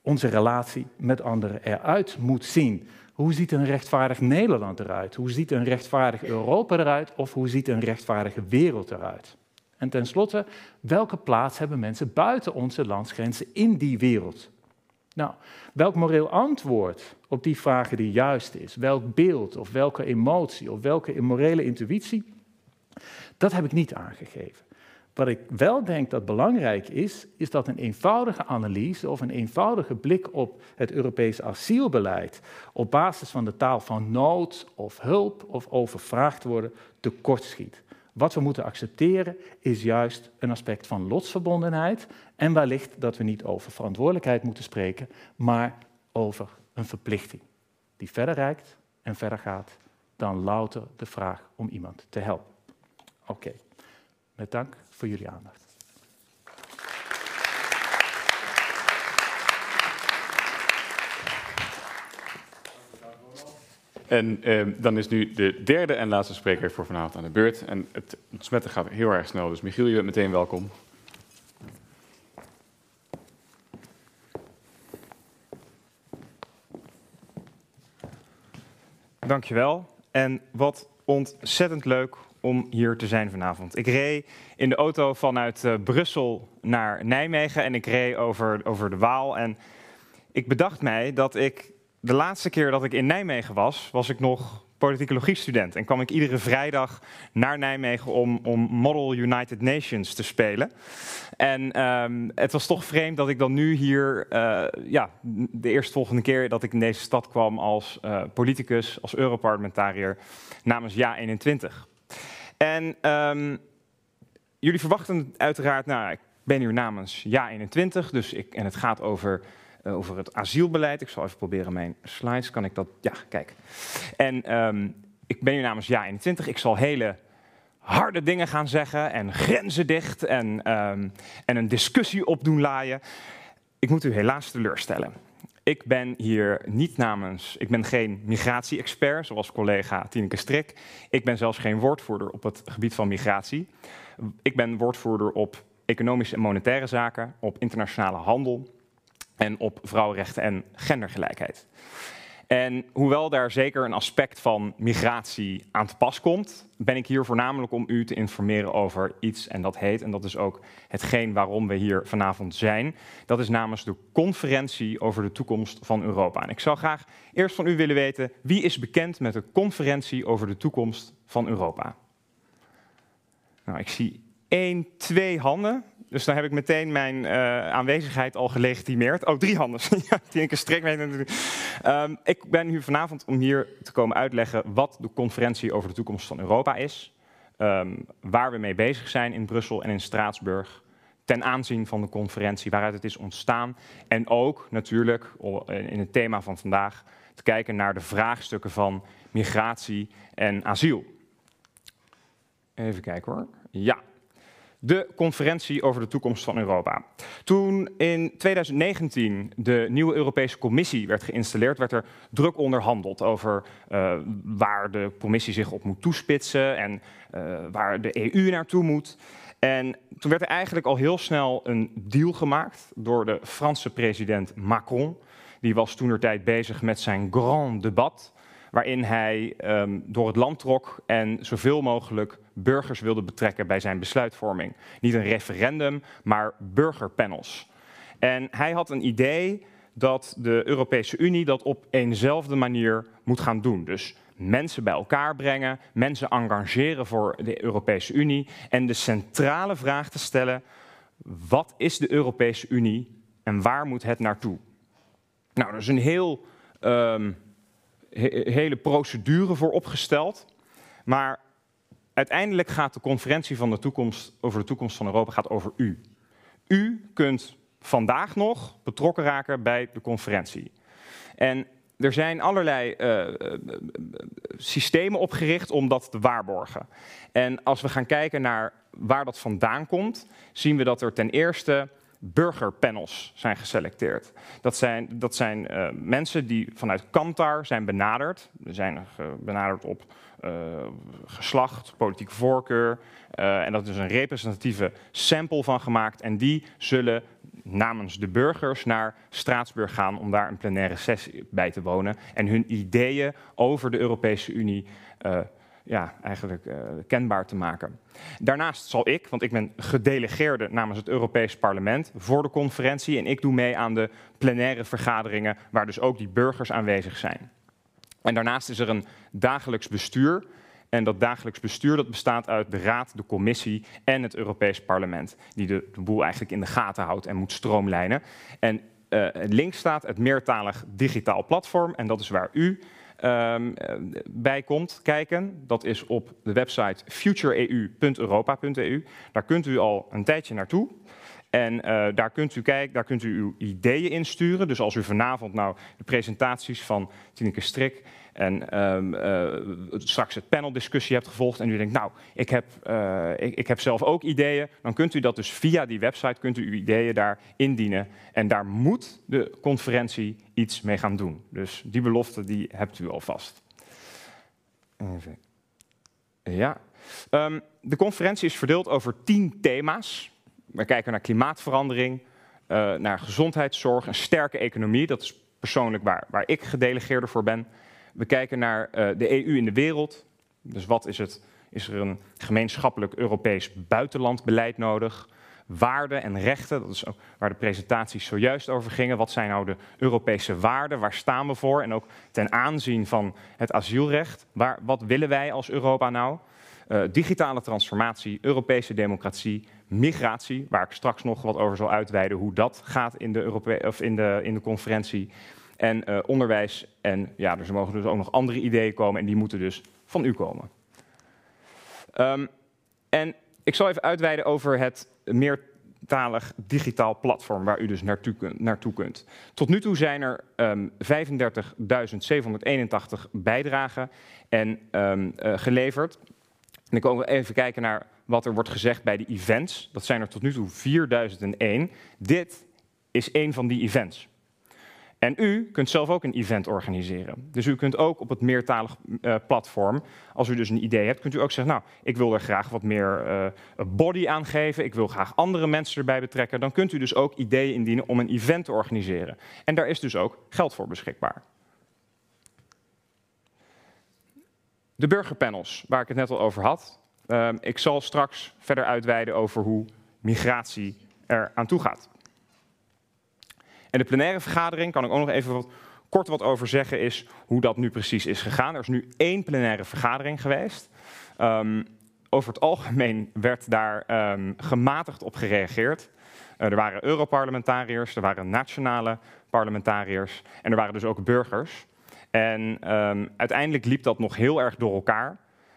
onze relatie met anderen eruit moet zien? Hoe ziet een rechtvaardig Nederland eruit? Hoe ziet een rechtvaardig Europa eruit? Of hoe ziet een rechtvaardige wereld eruit? En tenslotte, welke plaats hebben mensen buiten onze landsgrenzen in die wereld? Nou, welk moreel antwoord op die vragen die juist is, welk beeld of welke emotie of welke morele intuïtie, dat heb ik niet aangegeven. Wat ik wel denk dat belangrijk is, is dat een eenvoudige analyse of een eenvoudige blik op het Europese asielbeleid op basis van de taal van nood of hulp of overvraagd worden tekortschiet. Wat we moeten accepteren is juist een aspect van lotsverbondenheid en wellicht dat we niet over verantwoordelijkheid moeten spreken, maar over een verplichting die verder reikt en verder gaat dan louter de vraag om iemand te helpen. Oké, met dank voor jullie aandacht. En eh, dan is nu de derde en laatste spreker voor vanavond aan de beurt. En het ontsmetten gaat heel erg snel, dus Michiel, je bent meteen welkom. Dankjewel. En wat ontzettend leuk om hier te zijn vanavond. Ik reed in de auto vanuit uh, Brussel naar Nijmegen en ik reed over, over de Waal. En ik bedacht mij dat ik de laatste keer dat ik in Nijmegen was, was ik nog politicologie-student. En kwam ik iedere vrijdag naar Nijmegen om, om Model United Nations te spelen. En um, het was toch vreemd dat ik dan nu hier, uh, ja, de eerstvolgende keer dat ik in deze stad kwam als uh, politicus, als Europarlementariër namens Ja21. En um, jullie verwachten uiteraard, nou, ik ben hier namens Ja21, dus ik, en het gaat over uh, over het asielbeleid. Ik zal even proberen mijn slides. Kan ik dat? Ja, kijk. En um, ik ben hier namens Ja21. Ik zal hele harde dingen gaan zeggen en grenzen dicht en, um, en een discussie opdoen laaien. Ik moet u helaas teleurstellen. Ik ben hier niet namens, ik ben geen migratie-expert, zoals collega Tineke Strik. Ik ben zelfs geen woordvoerder op het gebied van migratie. Ik ben woordvoerder op economische en monetaire zaken, op internationale handel en op vrouwenrechten en gendergelijkheid. En hoewel daar zeker een aspect van migratie aan te pas komt, ben ik hier voornamelijk om u te informeren over iets en dat heet, en dat is ook hetgeen waarom we hier vanavond zijn, dat is namens de conferentie over de toekomst van Europa. En ik zou graag eerst van u willen weten, wie is bekend met de conferentie over de toekomst van Europa? Nou, ik zie één, twee handen. Dus dan heb ik meteen mijn uh, aanwezigheid al gelegitimeerd. Oh, drie handen. ja, die ik een strek weet natuurlijk. Um, ik ben hier vanavond om hier te komen uitleggen wat de conferentie over de toekomst van Europa is. Um, waar we mee bezig zijn in Brussel en in Straatsburg. Ten aanzien van de conferentie, waaruit het is ontstaan. En ook natuurlijk in het thema van vandaag te kijken naar de vraagstukken van migratie en asiel. Even kijken hoor. Ja, de conferentie over de toekomst van Europa. Toen in 2019 de nieuwe Europese Commissie werd geïnstalleerd, werd er druk onderhandeld over uh, waar de Commissie zich op moet toespitsen en uh, waar de EU naartoe moet. En toen werd er eigenlijk al heel snel een deal gemaakt door de Franse president Macron. Die was toen tijd bezig met zijn grand debat waarin hij um, door het land trok en zoveel mogelijk burgers wilde betrekken bij zijn besluitvorming. Niet een referendum, maar burgerpanels. En hij had een idee dat de Europese Unie dat op eenzelfde manier moet gaan doen. Dus mensen bij elkaar brengen, mensen engageren voor de Europese Unie en de centrale vraag te stellen: wat is de Europese Unie en waar moet het naartoe? Nou, dat is een heel um, hele procedure voor opgesteld. Maar uiteindelijk gaat de conferentie van de toekomst, over de toekomst van Europa gaat over u. U kunt vandaag nog betrokken raken bij de conferentie. En er zijn allerlei uh, systemen opgericht om dat te waarborgen. En als we gaan kijken naar waar dat vandaan komt, zien we dat er ten eerste burgerpanels zijn geselecteerd. Dat zijn, dat zijn uh, mensen die vanuit Kantar zijn benaderd. We zijn benaderd op geslacht, politieke voorkeur. Uh, en dat is een representatieve sample van gemaakt. En die zullen namens de burgers naar Straatsburg gaan om daar een plenaire sessie bij te wonen. En hun ideeën over de Europese Unie ja, eigenlijk kenbaar te maken. Daarnaast zal ik, want ik ben gedelegeerde namens het Europees Parlement voor de conferentie en ik doe mee aan de plenaire vergaderingen waar dus ook die burgers aanwezig zijn. En daarnaast is er een dagelijks bestuur. En dat dagelijks bestuur dat bestaat uit de Raad, de Commissie en het Europees Parlement. Die de, boel eigenlijk in de gaten houdt en moet stroomlijnen. En uh, links staat het meertalig digitaal platform. En dat is waar u um, bij komt kijken. Dat is op de website futureeu.europa.eu. Daar kunt u al een tijdje naartoe. En uh, daar, kunt u kijken, daar kunt u uw ideeën insturen. Dus als u vanavond nou de presentaties van Tineke Strik en um, uh, straks het paneldiscussie hebt gevolgd en u denkt, nou, ik heb, uh, ik, heb zelf ook ideeën, dan kunt u dat dus via die website, kunt u uw ideeën daar indienen. En daar moet de conferentie iets mee gaan doen. Dus die belofte, die hebt u alvast. Even. Ja. Um, de conferentie is verdeeld over tien thema's. We kijken naar klimaatverandering, uh, naar gezondheidszorg, een sterke economie. Dat is persoonlijk waar, waar ik gedelegeerde voor ben. We kijken naar uh, de EU in de wereld. Dus wat is het? Is er een gemeenschappelijk Europees buitenlandbeleid nodig? Waarden en rechten, dat is ook waar de presentaties zojuist over gingen. Wat zijn nou de Europese waarden? Waar staan we voor? En ook ten aanzien van het asielrecht. Waar, wat willen wij als Europa nou? Uh, digitale transformatie, Europese democratie, migratie, waar ik straks nog wat over zal uitweiden hoe dat gaat in de, Europe of in de, in de conferentie. En uh, onderwijs. En ja, dus er mogen dus ook nog andere ideeën komen en die moeten dus van u komen. Um, en ik zal even uitweiden over het meertalig digitaal platform waar u dus naartoe, naartoe kunt. Tot nu toe zijn er um, 35.781 bijdragen en um, uh, geleverd. En ik wil even kijken naar wat er wordt gezegd bij de events. Dat zijn er tot nu toe 4001. Dit is één van die events. En u kunt zelf ook een event organiseren. Dus u kunt ook op het meertalig uh, platform, als u dus een idee hebt, kunt u ook zeggen, nou, ik wil er graag wat meer uh, body aan geven, ik wil graag andere mensen erbij betrekken. Dan kunt u dus ook ideeën indienen om een event te organiseren. En daar is dus ook geld voor beschikbaar. De burgerpanels, waar ik het net al over had. Uh, ik zal straks verder uitweiden over hoe migratie er aan toe gaat. En de plenaire vergadering, kan ik ook nog even kort wat over zeggen, is hoe dat nu precies is gegaan. Er is nu één plenaire vergadering geweest. Um, over het algemeen werd daar um, gematigd op gereageerd. Uh, er waren Europarlementariërs, er waren nationale parlementariërs en er waren dus ook burgers. En uiteindelijk liep dat nog heel erg door elkaar.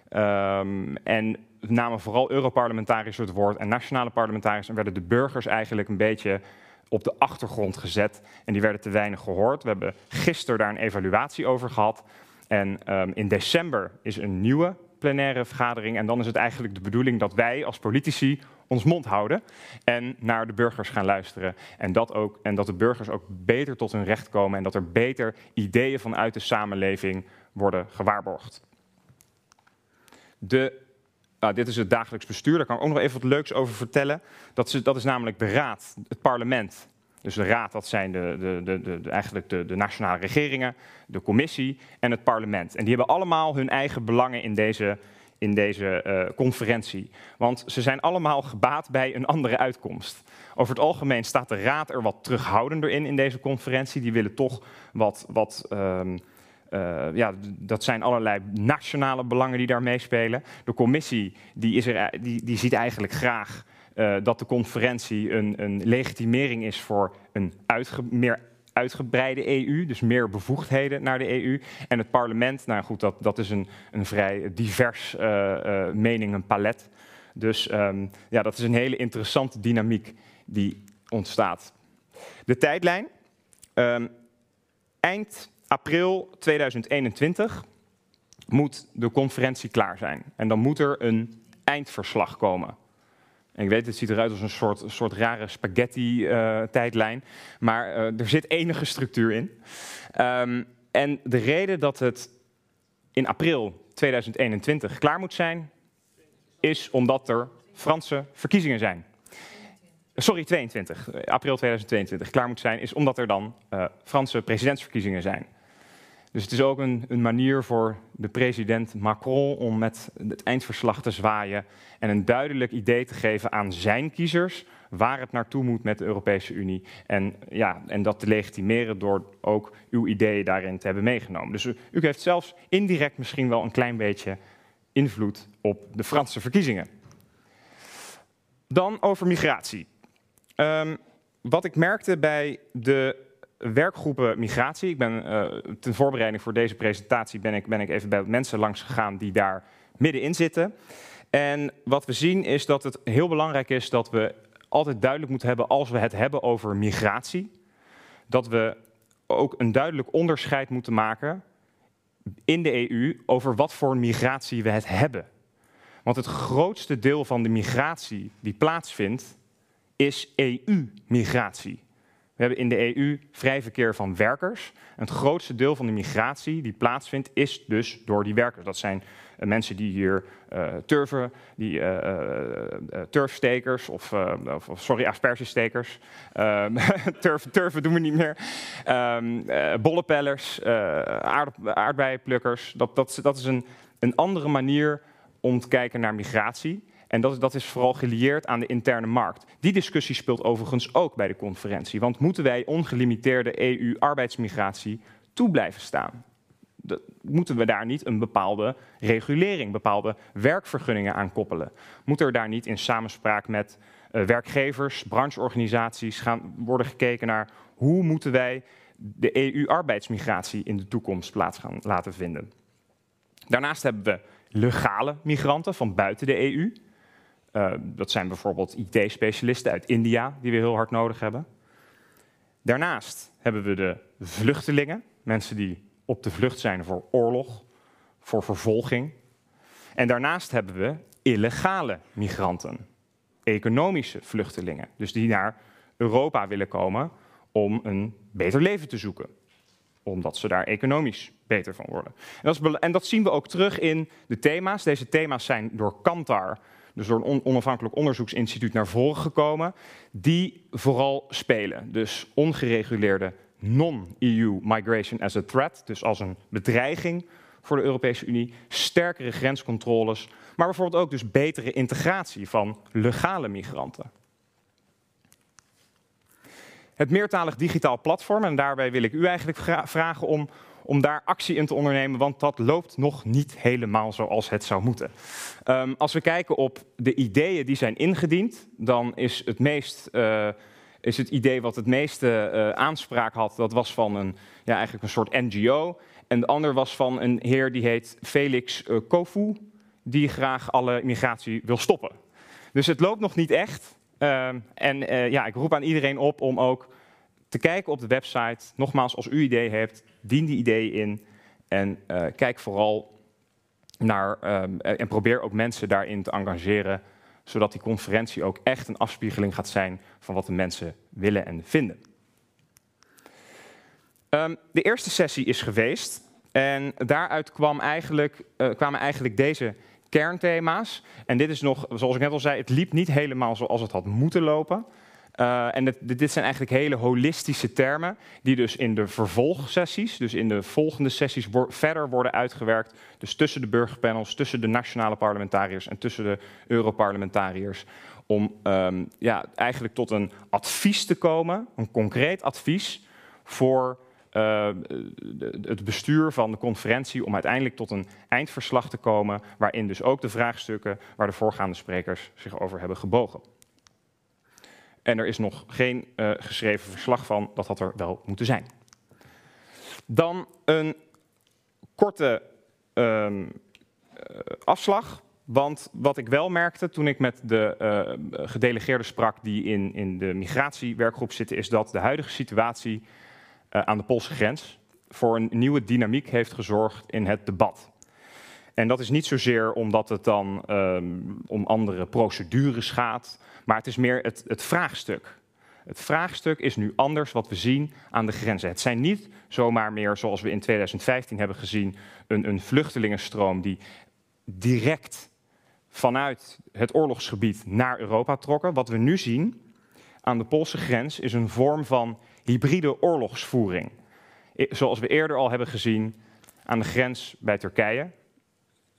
Um, en namen vooral Europarlementariërs het woord en nationale parlementariërs en werden de burgers eigenlijk een beetje op de achtergrond gezet en die werden te weinig gehoord. We hebben gisteren daar een evaluatie over gehad. En um, in december is een nieuwe plenaire vergadering. En dan is het eigenlijk de bedoeling dat wij als politici ons mond houden en naar de burgers gaan luisteren. En dat, ook, en dat de burgers ook beter tot hun recht komen en dat er beter ideeën vanuit de samenleving worden gewaarborgd. De nou, dit is het dagelijks bestuur, daar kan ik ook nog even wat leuks over vertellen. Dat is, dat is namelijk de raad, het parlement. Dus de raad, dat zijn de, de, de, eigenlijk de, nationale regeringen, de commissie en het parlement. En die hebben allemaal hun eigen belangen in deze, in deze uh, conferentie. Want ze zijn allemaal gebaat bij een andere uitkomst. Over het algemeen staat de raad er wat terughoudender in in deze conferentie. Die willen toch wat... wat um, uh, ja, dat zijn allerlei nationale belangen die daar meespelen. De commissie die is er, die, die ziet eigenlijk graag uh, dat de conferentie een, een, legitimering is voor een meer uitgebreide EU, dus meer bevoegdheden naar de EU. En het parlement, nou goed, dat, dat is een, een vrij divers uh, meningenpalet. Dus um, ja, dat is een hele interessante dynamiek die ontstaat. De tijdlijn. Um, eind april 2021 moet de conferentie klaar zijn. En dan moet er een eindverslag komen. En ik weet, het ziet eruit als een soort, soort rare spaghetti-tijdlijn. maar uh, er zit enige structuur in. Um, en de reden dat het in april 2021 klaar moet zijn, is omdat er Franse verkiezingen zijn. Sorry, 22. April 2022 klaar moet zijn, is omdat er dan uh, Franse presidentsverkiezingen zijn. Dus het is ook een, een, manier voor de president Macron om met het eindverslag te zwaaien en een duidelijk idee te geven aan zijn kiezers waar het naartoe moet met de Europese Unie. En, ja, en dat te legitimeren door ook uw ideeën daarin te hebben meegenomen. Dus u, heeft zelfs indirect misschien wel een klein beetje invloed op de Franse verkiezingen. Dan over migratie. Um, wat ik merkte bij de werkgroepen migratie. Ik ben uh, ten voorbereiding voor deze presentatie ben ik, ben ik even bij mensen langs gegaan die daar middenin zitten. En wat we zien is dat het heel belangrijk is dat we altijd duidelijk moeten hebben als we het hebben over migratie, dat we ook een duidelijk onderscheid moeten maken in de EU over wat voor migratie we het hebben. Want het grootste deel van de migratie die plaatsvindt is EU-migratie. We hebben in de EU vrij verkeer van werkers. het grootste deel van de migratie die plaatsvindt, is dus door die werkers. Dat zijn uh, mensen die hier uh, turven, die uh, turfstekers of, of, sorry, aspergestekers. Ehm, turven, turven doen we niet meer. Um, bollepellers, aard, aardbeienplukkers. Dat, dat, dat is een, een andere manier om te kijken naar migratie. En dat, dat is vooral gelieerd aan de interne markt. Die discussie speelt overigens ook bij de conferentie. Want moeten wij ongelimiteerde EU-arbeidsmigratie toe blijven staan? Dat, moeten we daar niet een bepaalde regulering, bepaalde werkvergunningen aan koppelen? Moet er daar niet in samenspraak met uh, werkgevers, brancheorganisaties gaan worden gekeken naar hoe moeten wij de EU-arbeidsmigratie in de toekomst plaats gaan laten vinden? Daarnaast hebben we legale migranten van buiten de EU. Uh, dat zijn bijvoorbeeld IT-specialisten uit India, die we heel hard nodig hebben. Daarnaast hebben we de vluchtelingen, mensen die op de vlucht zijn voor oorlog, voor vervolging. En daarnaast hebben we illegale migranten, economische vluchtelingen, dus die naar Europa willen komen om een beter leven te zoeken, omdat ze daar economisch beter van worden. En dat zien we ook terug in de thema's. Deze thema's zijn door Kantar dus door een onafhankelijk onderzoeksinstituut naar voren gekomen, die vooral spelen. Dus ongereguleerde non-EU migration as a threat, dus als een bedreiging voor de Europese Unie, sterkere grenscontroles, maar bijvoorbeeld ook dus betere integratie van legale migranten. Het meertalig digitaal platform, en daarbij wil ik u eigenlijk vragen om om daar actie in te ondernemen, want dat loopt nog niet helemaal zoals het zou moeten. Um, als we kijken op de ideeën die zijn ingediend, dan is het meest. Uh, is het idee wat het meeste uh, aanspraak had, dat was van een, ja, eigenlijk een soort NGO. En de ander was van een heer die heet Felix uh, Kofu, die graag alle immigratie wil stoppen. Dus het loopt nog niet echt. Um, en ja, ik roep aan iedereen op om ook te kijken op de website. Nogmaals, als u idee hebt, dien die ideeën in. En uh, kijk vooral naar um, en probeer ook mensen daarin te engageren, zodat die conferentie ook echt een afspiegeling gaat zijn van wat de mensen willen en vinden. Um, de eerste sessie is geweest en daaruit kwam eigenlijk, uh, kwamen eigenlijk deze kernthema's. En dit is nog, zoals ik net al zei, het liep niet helemaal zoals het had moeten lopen. Uh, en dit zijn eigenlijk hele holistische termen, die dus in de vervolgsessies, dus in de volgende sessies, verder worden uitgewerkt. Dus tussen de burgerpanels, tussen de nationale parlementariërs en tussen de Europarlementariërs. Om um, ja, eigenlijk tot een advies te komen, een concreet advies voor uh, het bestuur van de conferentie om uiteindelijk tot een eindverslag te komen, waarin dus ook de vraagstukken waar de voorgaande sprekers zich over hebben gebogen. En er is nog geen uh, geschreven verslag van, dat had er wel moeten zijn. Dan een korte um, uh, afslag. Want wat ik wel merkte toen ik met de uh, gedelegeerden sprak die in, in de migratiewerkgroep zitten, is dat de huidige situatie aan de Poolse grens voor een nieuwe dynamiek heeft gezorgd in het debat. En dat is niet zozeer omdat het dan um, om andere procedures gaat, maar het is meer het, het vraagstuk. Het vraagstuk is nu anders wat we zien aan de grenzen. Het zijn niet zomaar meer, zoals we in 2015 hebben gezien, een, een vluchtelingenstroom die direct vanuit het oorlogsgebied naar Europa trokken. Wat we nu zien aan de Poolse grens is een vorm van hybride oorlogsvoering. Zoals we eerder al hebben gezien aan de grens bij Turkije,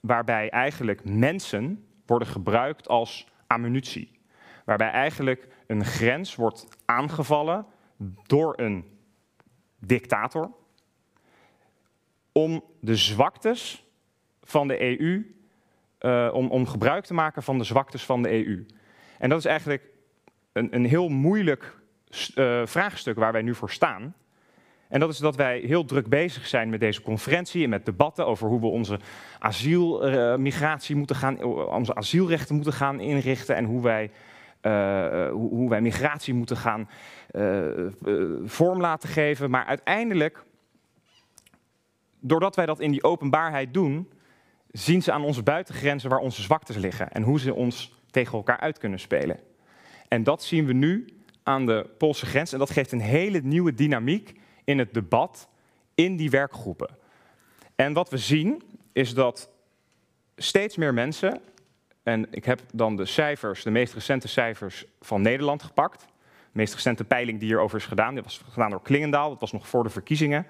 waarbij eigenlijk mensen worden gebruikt als ammunitie. Waarbij eigenlijk een grens wordt aangevallen door een dictator om de zwaktes van de EU, eh, om, om gebruik te maken van de zwaktes van de EU. En dat is eigenlijk een, een heel moeilijk uh, vraagstuk waar wij nu voor staan. En dat is dat wij heel druk bezig zijn met deze conferentie en met debatten over hoe we onze asielmigratie uh, moeten gaan, onze asielrechten moeten gaan inrichten en hoe wij, uh, hoe, hoe, wij migratie moeten gaan vorm laten geven. Maar uiteindelijk, doordat wij dat in die openbaarheid doen, zien ze aan onze buitengrenzen waar onze zwaktes liggen en hoe ze ons tegen elkaar uit kunnen spelen. En dat zien we nu aan de Poolse grens en dat geeft een hele nieuwe dynamiek in het debat in die werkgroepen. En wat we zien is dat steeds meer mensen, en ik heb dan de cijfers, de meest recente cijfers van Nederland gepakt. De meest recente peiling die hierover is gedaan, dit was gedaan door Klingendaal, dat was nog voor de verkiezingen.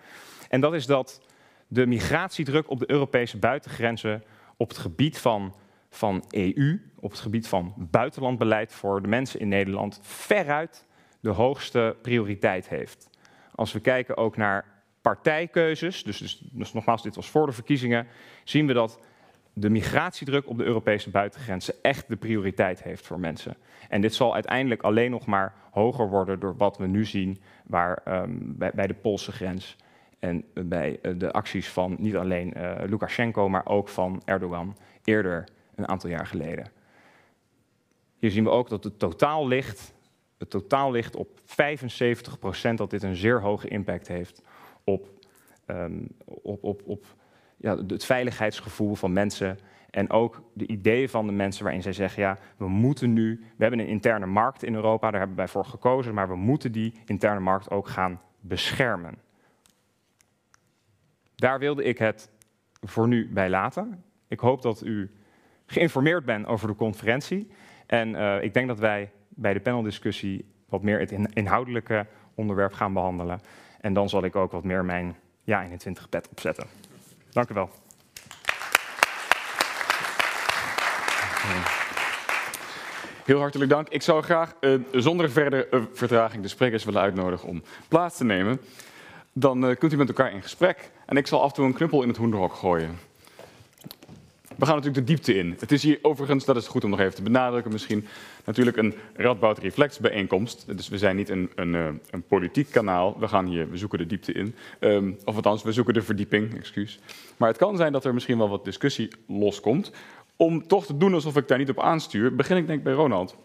En dat is dat de migratiedruk op de Europese buitengrenzen op het gebied van, van EU, op het gebied van buitenlandbeleid voor de mensen in Nederland, veruit de hoogste prioriteit heeft. Als we kijken ook naar partijkeuzes, dus, dus, dus nogmaals, dit was voor de verkiezingen, zien we dat de migratiedruk op de Europese buitengrenzen echt de prioriteit heeft voor mensen. En dit zal uiteindelijk alleen nog maar hoger worden door wat we nu zien waar, um, bij, de Poolse grens. En bij uh, de acties van niet alleen uh, Lukashenko, maar ook van Erdogan eerder een aantal jaar geleden. Hier zien we ook dat het totaal ligt het totaal ligt op 75% dat dit een zeer hoge impact heeft op, um, op, op, op ja, het veiligheidsgevoel van mensen. En ook de ideeën van de mensen waarin zij zeggen, ja, we moeten nu, we hebben een interne markt in Europa, daar hebben wij voor gekozen, maar we moeten die interne markt ook gaan beschermen. Daar wilde ik het voor nu bij laten. Ik hoop dat u geïnformeerd bent over de conferentie. En uh, ik denk dat wij bij de paneldiscussie wat meer het inhoudelijke onderwerp gaan behandelen. En dan zal ik ook wat meer mijn ja 21 pet opzetten. Dank u wel. Heel hartelijk dank. Ik zou graag uh, zonder verdere uh, vertraging de sprekers willen uitnodigen om plaats te nemen. Dan kunt u met elkaar in gesprek. En ik zal af en toe een knuppel in het hoenderhok gooien. We gaan natuurlijk de diepte in. Het is hier overigens, dat is goed om nog even te benadrukken misschien, natuurlijk een Radboud Reflex bijeenkomst. Dus we zijn niet een, een, eh, een politiek kanaal. We gaan hier, we zoeken de diepte in. Um, of althans, we zoeken de verdieping, excuus. Maar het kan zijn dat er misschien wel wat discussie loskomt. Om toch te doen alsof ik daar niet op aanstuur, begin ik denk bij Ronald.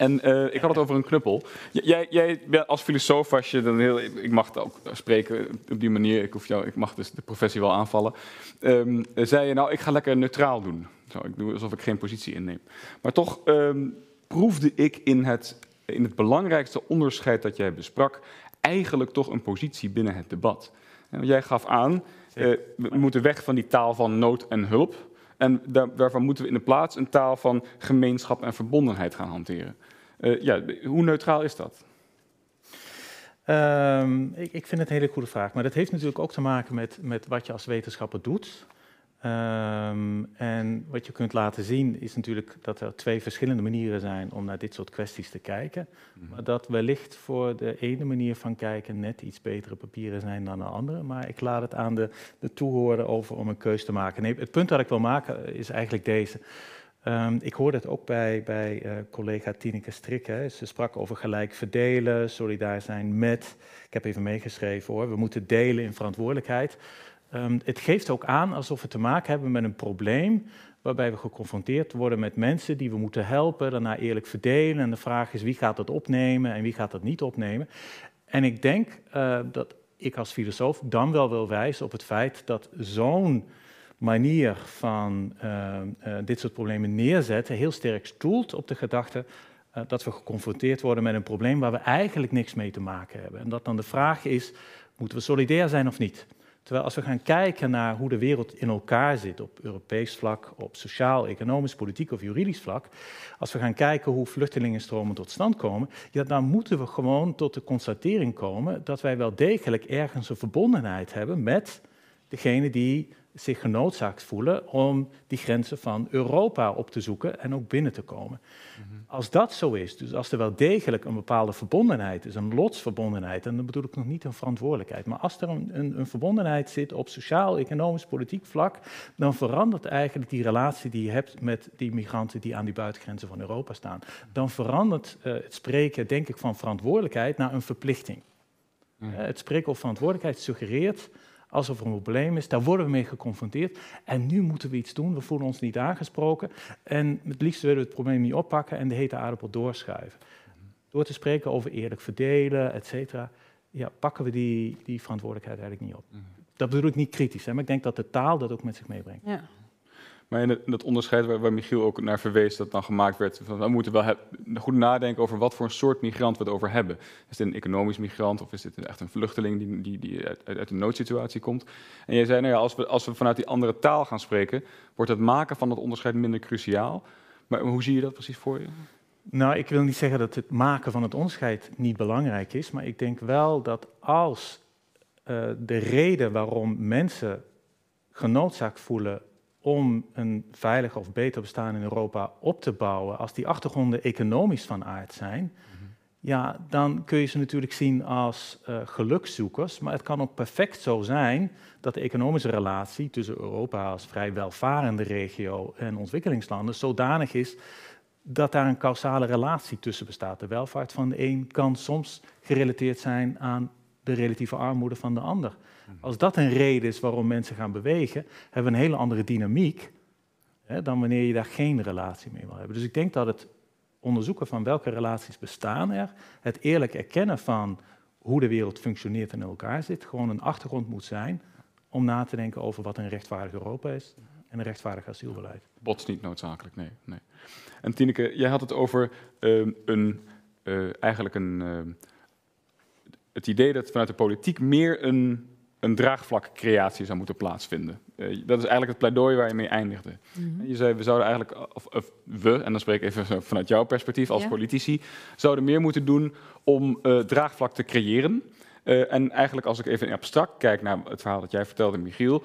En uh, ik had het over een knuppel. Jij, jij als filosoof, als je dan heel, ik mag het ook spreken op die manier, ik, hoef jou, ik mag dus de professie wel aanvallen. Um, zei je nou, ik ga lekker neutraal doen. Zo, ik doe alsof ik geen positie inneem. Maar toch um, proefde ik in het, in het belangrijkste onderscheid dat jij besprak, eigenlijk toch een positie binnen het debat. En jij gaf aan, uh, we moeten weg van die taal van nood en hulp. En daar, daarvan moeten we in de plaats een taal van gemeenschap en verbondenheid gaan hanteren. Uh, ja, hoe neutraal is dat? Um, ik, ik, vind het een hele goede vraag. Maar dat heeft natuurlijk ook te maken met, met wat je als wetenschapper doet. Um, en wat je kunt laten zien is natuurlijk dat er twee verschillende manieren zijn om naar dit soort kwesties te kijken. Mhm. Maar dat wellicht voor de ene manier van kijken net iets betere papieren zijn dan de andere. Maar ik laat het aan de, de toehoorder over om een keus te maken. Nee, het punt dat ik wil maken is eigenlijk deze. Um, ik hoorde het ook bij, bij uh, collega Tineke Strik. Ze sprak over gelijk verdelen, solidair zijn met. Ik heb even meegeschreven hoor. We moeten delen in verantwoordelijkheid. Um, het geeft ook aan alsof we te maken hebben met een probleem waarbij we geconfronteerd worden met mensen die we moeten helpen, daarna eerlijk verdelen. En de vraag is wie gaat dat opnemen en wie gaat dat niet opnemen. En ik denk uh, dat ik als filosoof dan wel wil wijzen op het feit dat zo'n manier van uh, uh, dit soort problemen neerzetten heel sterk stoelt op de gedachte uh, dat we geconfronteerd worden met een probleem waar we eigenlijk niks mee te maken hebben. En dat dan de vraag is, moeten we solidair zijn of niet? Terwijl als we gaan kijken naar hoe de wereld in elkaar zit op Europees vlak, op sociaal, economisch, politiek of juridisch vlak, als we gaan kijken hoe vluchtelingenstromen tot stand komen, ja, dan moeten we gewoon tot de constatering komen dat wij wel degelijk ergens een verbondenheid hebben met degene die zich genoodzaakt voelen om die grenzen van Europa op te zoeken en ook binnen te komen. Mhm. Als dat zo is, dus als er wel degelijk een bepaalde verbondenheid is, een lotsverbondenheid, en dan bedoel ik nog niet een verantwoordelijkheid, maar als er een, een, een verbondenheid zit op sociaal, economisch, politiek vlak, dan verandert eigenlijk die relatie die je hebt met die migranten die aan die buitengrenzen van Europa staan. Dan verandert uh, het spreken, denk ik, van verantwoordelijkheid naar een verplichting. Uh, het spreken over verantwoordelijkheid suggereert alsof er een probleem is. Daar worden we mee geconfronteerd. En nu moeten we iets doen. We voelen ons niet aangesproken. En het liefst willen we het probleem niet oppakken en de hete aardappel doorschuiven. Door te spreken over eerlijk verdelen, et cetera, ja, pakken we die, die verantwoordelijkheid eigenlijk niet op. Mhm. Dat bedoel ik niet kritisch, hè, maar ik denk dat de taal dat ook met zich meebrengt. Ja. Maar in, het, dat onderscheid waar, Michiel ook naar verwees, dat dan gemaakt werd, van, we moeten wel goed nadenken over wat voor een soort migrant we het over hebben. Is dit een economisch migrant of is dit echt een vluchteling die, die, die uit, uit, een noodsituatie komt? En jij zei, nou ja, als we, als we vanuit die andere taal gaan spreken, wordt het maken van dat onderscheid minder cruciaal. Maar hoe zie je dat precies voor je? Nou, ik wil niet zeggen dat het maken van het onderscheid niet belangrijk is, maar ik denk wel dat als uh, de reden waarom mensen genoodzaakt voelen om een veilig of beter bestaan in Europa op te bouwen, als die achtergronden economisch van aard zijn, mm-hmm. ja, dan kun je ze natuurlijk zien als uh, gelukzoekers. Maar het kan ook perfect zo zijn dat de economische relatie tussen Europa als vrij welvarende regio en ontwikkelingslanden zodanig is dat daar een causale relatie tussen bestaat. De welvaart van de een kan soms gerelateerd zijn aan de relatieve armoede van de ander. Als dat een reden is waarom mensen gaan bewegen, hebben we een hele andere dynamiek hè, dan wanneer je daar geen relatie mee wil hebben. Dus ik denk dat het onderzoeken van welke relaties bestaan er, het eerlijk erkennen van hoe de wereld functioneert en in elkaar zit, gewoon een achtergrond moet zijn om na te denken over wat een rechtvaardig Europa is en een rechtvaardig asielbeleid. Botst niet noodzakelijk, nee. nee. En Tineke, jij had het over uh, een, uh, eigenlijk een, uh, het idee dat vanuit de politiek meer een een draagvlakcreatie zou moeten plaatsvinden. Uh, dat is eigenlijk het pleidooi waar je mee eindigde. Mm-hmm. Je zei, we zouden eigenlijk, of, of, we, en dan spreek ik even vanuit jouw perspectief als politici, zouden meer moeten doen om uh, draagvlak te creëren. Uh, en eigenlijk als ik even in abstract kijk naar het verhaal dat jij vertelde, Michiel,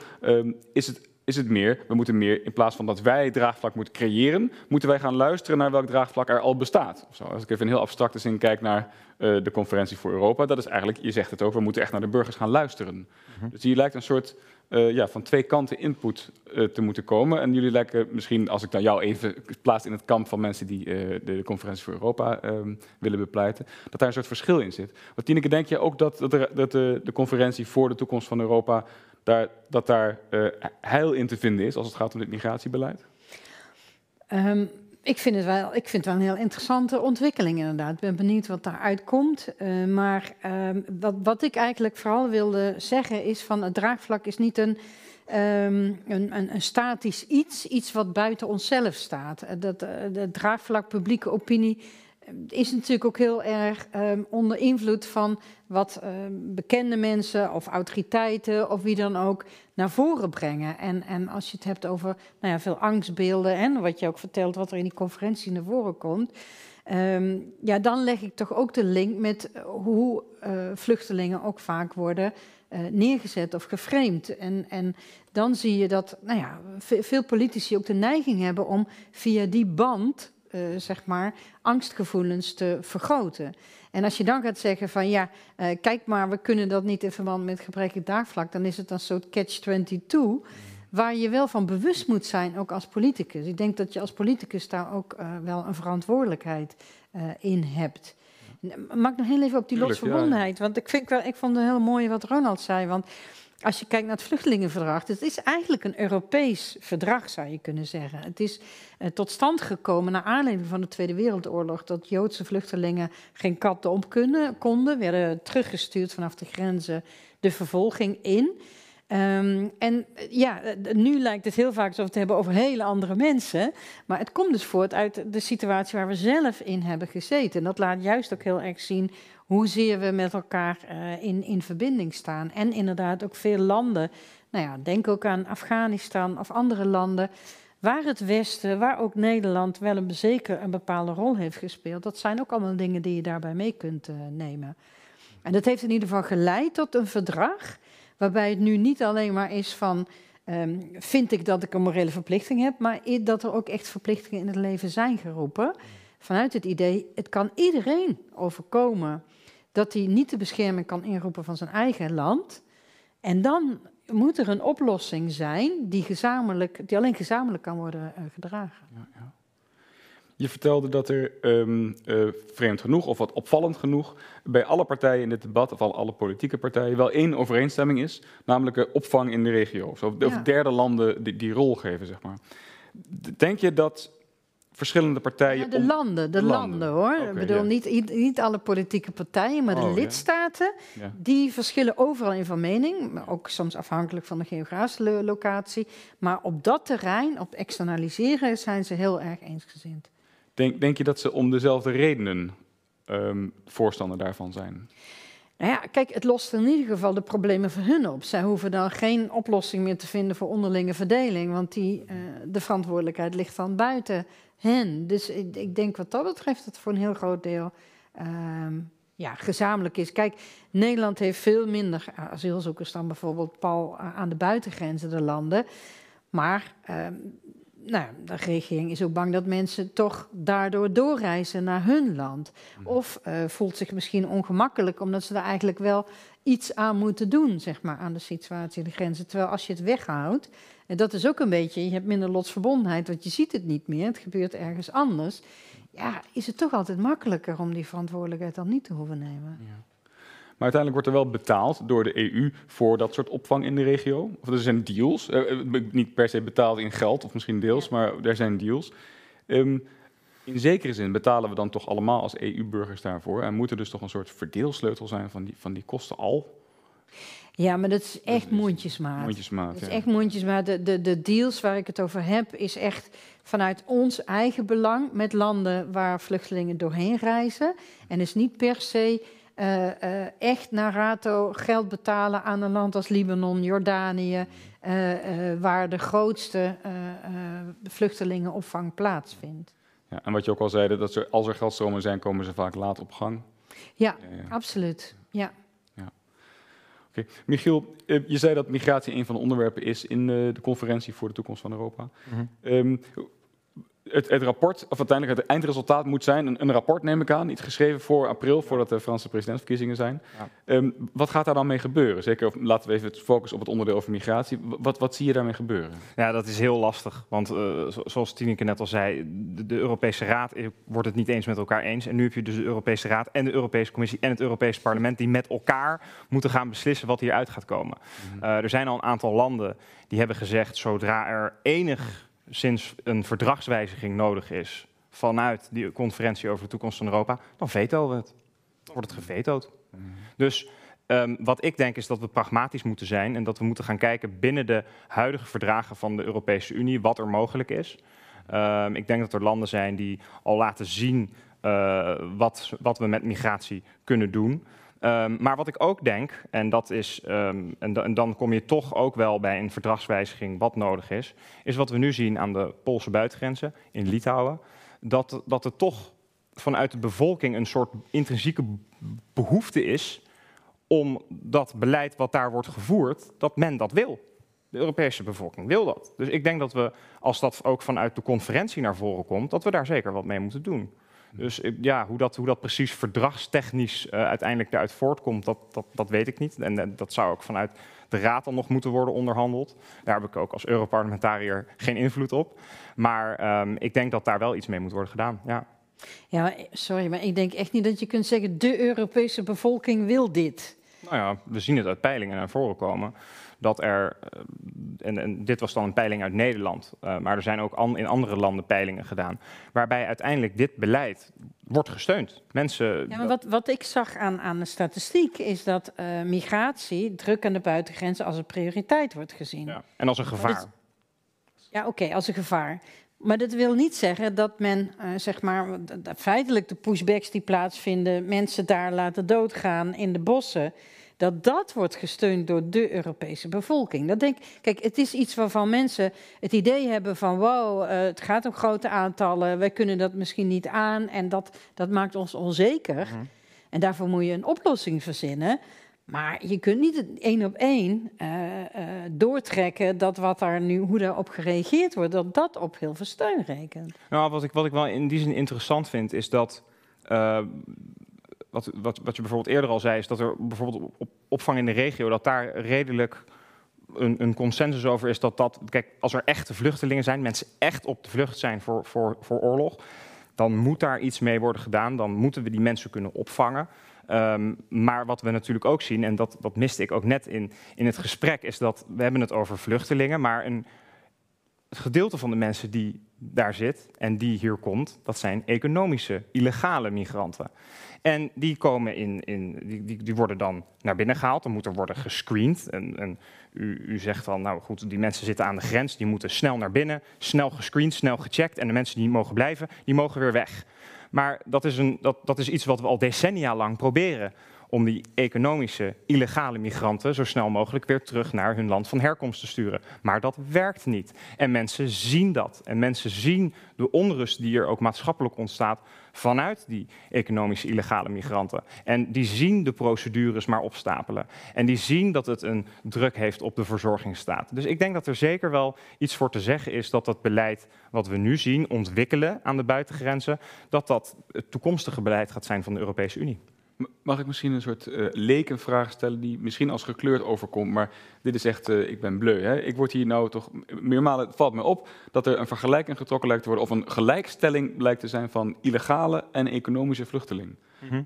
is het is het meer, we moeten meer, in plaats van dat wij draagvlak moeten creëren, moeten wij gaan luisteren naar welk draagvlak er al bestaat. Zo, als ik even in heel abstracte zin kijk naar uh, de conferentie voor Europa, dat is eigenlijk, je zegt het ook, we moeten echt naar de burgers gaan luisteren. Mm-hmm. Dus hier lijkt een soort uh, ja, van twee kanten input uh, te moeten komen. En jullie lijken misschien, als ik dan jou even plaats in het kamp van mensen die de, de, conferentie voor Europa ehm, willen bepleiten, dat daar een soort verschil in zit. Want Tineke, denk je ook dat, dat, er, dat de, de conferentie voor de toekomst van Europa dat daar uh, heil in te vinden is als het gaat om dit migratiebeleid? Um, ik, vind het wel, ik vind het wel een heel interessante ontwikkeling inderdaad. Ik ben benieuwd wat daaruit komt. Uh, maar um, wat, wat ik eigenlijk vooral wilde zeggen is van het draagvlak is niet een... Um, een, een, statisch iets, iets wat buiten onszelf staat. Dat, uh, de draagvlak publieke opinie is natuurlijk ook heel erg um, onder invloed van wat um, bekende mensen of autoriteiten of wie dan ook naar voren brengen. En, en als je het hebt over nou ja, veel angstbeelden en wat je ook vertelt, wat er in die conferentie naar voren komt. Um, ja, dan leg ik toch ook de link met hoe uh, vluchtelingen ook vaak worden uh, neergezet of geframed. En, en dan zie je dat nou ja, veel politici ook de neiging hebben om via die band zeg maar, angstgevoelens te vergroten. En als je dan gaat zeggen van ja, uh, kijk maar, we kunnen dat niet in verband met gebrekkig daagvlak, dan is het een soort catch-22, waar je wel van bewust moet zijn, ook als politicus. Ik denk dat je als politicus daar ook uh, wel een verantwoordelijkheid in hebt. Mag ik nog heel even op die lotsverbondenheid, want ik, vind wel, ik vond het heel mooi wat Ronald zei, want als je kijkt naar het vluchtelingenverdrag, het is eigenlijk een Europees verdrag, zou je kunnen zeggen. Het is uh, tot stand gekomen naar aanleiding van de Tweede Wereldoorlog, dat Joodse vluchtelingen geen katten op kunnen, konden, werden teruggestuurd vanaf de grenzen de vervolging in. Um, en ja, nu lijkt het heel vaak alsof we het hebben over hele andere mensen. Maar het komt dus voort uit de situatie waar we zelf in hebben gezeten. En dat laat juist ook heel erg zien hoezeer we met elkaar uh, in, in verbinding staan. En inderdaad ook veel landen. Nou ja, denk ook aan Afghanistan of andere landen. Waar het Westen, waar ook Nederland wel een, zeker een bepaalde rol heeft gespeeld. Dat zijn ook allemaal dingen die je daarbij mee kunt uh, nemen. En dat heeft in ieder geval geleid tot een verdrag Waarbij het nu niet alleen maar is van. Um, vind ik dat ik een morele verplichting heb, maar dat er ook echt verplichtingen in het leven zijn geroepen. Vanuit het idee, het kan iedereen overkomen dat hij niet de bescherming kan inroepen van zijn eigen land. En dan moet er een oplossing zijn die, gezamenlijk, die alleen gezamenlijk kan worden uh, gedragen. Ja, ja. Je vertelde dat er um, uh, vreemd genoeg, of wat opvallend genoeg, bij alle partijen in dit debat, of alle politieke partijen, wel één overeenstemming is, namelijk opvang in de regio. Of, of derde landen die, die rol geven, zeg maar. Denk je dat verschillende partijen. Ja, de landen, de landen, hoor. Ik bedoel, niet, niet alle politieke partijen, maar de oh, lidstaten. Ja. Die verschillen overal in van mening. Ook soms afhankelijk van de geografische locatie. Maar op dat terrein, op externaliseren, zijn ze heel erg eensgezind. Denk, denk je dat ze om dezelfde redenen um, voorstander daarvan zijn? Nou ja, kijk, het lost in ieder geval de problemen voor hun op. Zij hoeven dan geen oplossing meer te vinden voor onderlinge verdeling, want die, uh, de verantwoordelijkheid ligt dan buiten hen. Dus ik, denk wat dat betreft dat het voor een heel groot deel uh, ja, gezamenlijk is. Kijk, Nederland heeft veel minder asielzoekers dan bijvoorbeeld Paul aan de buitengrenzen der landen. Maar uh, nou, de regering is ook bang dat mensen toch daardoor doorreizen naar hun land. Mhm. Of uh, voelt zich misschien ongemakkelijk omdat ze daar eigenlijk wel iets aan moeten doen, zeg maar, aan de situatie, de grenzen. Terwijl als je het weghoudt, en dat is ook een beetje, je hebt minder lotsverbondenheid, want je ziet het niet meer, het gebeurt ergens anders. Ja, is het toch altijd makkelijker om die verantwoordelijkheid dan niet te hoeven nemen. Ja. Maar uiteindelijk wordt er wel betaald door de EU voor dat soort opvang in de regio. Of er zijn deals. Uh, niet per se betaald in geld, of misschien deels, maar er zijn deals. Um, in zekere zin betalen we dan toch allemaal als EU-burgers daarvoor. En moet er dus toch een soort verdeelsleutel zijn van die, van die kosten al? Ja, maar dat is echt mondjesmaat. Mondjesmaat, Dat is echt mondjesmaat. De, de, de deals waar ik het over heb, is echt vanuit ons eigen belang met landen waar vluchtelingen doorheen reizen. En is niet per se uh, uh, echt naar rato geld betalen aan een land als Libanon, Jordanië, uh, waar de grootste vluchtelingenopvang plaatsvindt. Ja, en wat je ook al zei, dat ze, als er geldstromen zijn, komen ze vaak laat op gang. Ja, absoluut. Ja. ja. Okay. Michiel, je zei dat migratie een van de onderwerpen is in de conferentie voor de toekomst van Europa. Mm -hmm. um, het, het, rapport, of uiteindelijk het eindresultaat moet zijn, een, een, rapport neem ik aan, iets geschreven voor april, voordat de Franse presidentsverkiezingen zijn. Ja. Um, wat gaat daar dan mee gebeuren? Zeker, of, laten we even focussen op het onderdeel over migratie. Wat, wat zie je daarmee gebeuren? Ja, dat is heel lastig, want uh, zoals Tineke net al zei, de, de, Europese Raad wordt het niet eens met elkaar eens. En nu heb je dus de Europese Raad en de Europese Commissie en het Europese Parlement die met elkaar moeten gaan beslissen wat hieruit gaat komen. Mm -hmm. uh, er zijn al een aantal landen die hebben gezegd, zodra er enig sinds een verdragswijziging nodig is vanuit die conferentie over de toekomst van Europa, dan vetoen we het. Dan wordt het gevetood. Mhm. Dus um, wat ik denk is dat we pragmatisch moeten zijn en dat we moeten gaan kijken binnen de huidige verdragen van de Europese Unie wat er mogelijk is. Um, ik denk dat er landen zijn die al laten zien uh, wat, wat we met migratie kunnen doen. Um, maar wat ik ook denk, en, dat is, um, en, en, dan kom je toch ook wel bij een verdragswijziging wat nodig is, is wat we nu zien aan de Poolse buitengrenzen in Litouwen, dat, dat er toch vanuit de bevolking een soort intrinsieke behoefte is om dat beleid wat daar wordt gevoerd, dat men dat wil. De Europese bevolking wil dat. Dus ik denk dat we, als dat ook vanuit de conferentie naar voren komt, dat we daar zeker wat mee moeten doen. Dus ja, hoe dat, hoe dat precies verdragstechnisch uh, uiteindelijk daaruit voortkomt, dat, dat, dat weet ik niet. En, dat zou ook vanuit de Raad dan nog moeten worden onderhandeld. Daar heb ik ook als Europarlementariër geen invloed op. Maar um, ik denk dat daar wel iets mee moet worden gedaan. Ja. Ja, sorry, maar ik denk echt niet dat je kunt zeggen: de Europese bevolking wil dit. Nou ja, we zien het uit peilingen naar voren komen dat er, eh, en, en, dit was dan een peiling uit Nederland, uh, maar er zijn ook an, in andere landen peilingen gedaan, waarbij uiteindelijk dit beleid wordt gesteund. Mensen. Ja, maar wat, wat ik zag aan, aan de statistiek is dat uh, migratie, druk aan de buitengrenzen, als een prioriteit wordt gezien. Ja. En als een gevaar. ja, oké, okay, als een gevaar. Maar dat wil niet zeggen dat men, uh, zeg maar, feitelijk de pushbacks die plaatsvinden, mensen daar laten doodgaan in de bossen, dat dat wordt gesteund door de Europese bevolking. Dat denk, kijk, het is iets waarvan mensen het idee hebben van, wow, uh, het gaat om grote aantallen, wij kunnen dat misschien niet aan en dat, dat maakt ons onzeker. Mm -hmm. En daarvoor moet je een oplossing verzinnen. Maar je kunt niet één op één uh, uh, doortrekken dat wat daar nu, hoe daarop gereageerd wordt, dat dat op heel veel steun rekent. Nou, wat ik, wat ik wel in die zin interessant vind, is dat. Uh, wat, wat, wat je bijvoorbeeld eerder al zei, is dat er bijvoorbeeld op opvang in de regio, dat daar redelijk een, een, consensus over is dat dat. Kijk, als er echte vluchtelingen zijn, mensen echt op de vlucht zijn voor, voor, voor oorlog, dan moet daar iets mee worden gedaan. Dan moeten we die mensen kunnen opvangen. Um, maar wat we natuurlijk ook zien, en dat, dat miste ik ook net in, in het gesprek, is dat we hebben het over vluchtelingen, maar een, het gedeelte van de mensen die daar zit en die hier komt, dat zijn economische, illegale migranten. En die komen in, in die, die, worden dan naar binnen gehaald, dan moet er worden gescreend. En, en u, u, zegt dan, nou goed, die mensen zitten aan de grens, die moeten snel naar binnen, snel gescreend, snel gecheckt. En de mensen die mogen blijven, die mogen weer weg. Maar dat is, een, dat, dat is iets wat we al decennia lang proberen. Om die economische, illegale migranten zo snel mogelijk weer terug naar hun land van herkomst te sturen. Maar dat werkt niet. En mensen zien dat. En mensen zien de onrust die er ook maatschappelijk ontstaat vanuit die economische illegale migranten. En die zien de procedures maar opstapelen. En die zien dat het een druk heeft op de verzorgingsstaat. Dus ik denk dat er zeker wel iets voor te zeggen is dat dat beleid wat we nu zien ontwikkelen aan de buitengrenzen, dat dat het toekomstige beleid gaat zijn van de Europese Unie. Mag ik misschien een soort uh, lekenvraag stellen die misschien als gekleurd overkomt, maar dit is echt, uh, ik ben bleu. Hè? Ik word hier nou toch, meermalen valt me op dat er een vergelijking getrokken lijkt te worden, of een gelijkstelling blijkt te zijn van illegale en economische vluchtelingen. -hmm.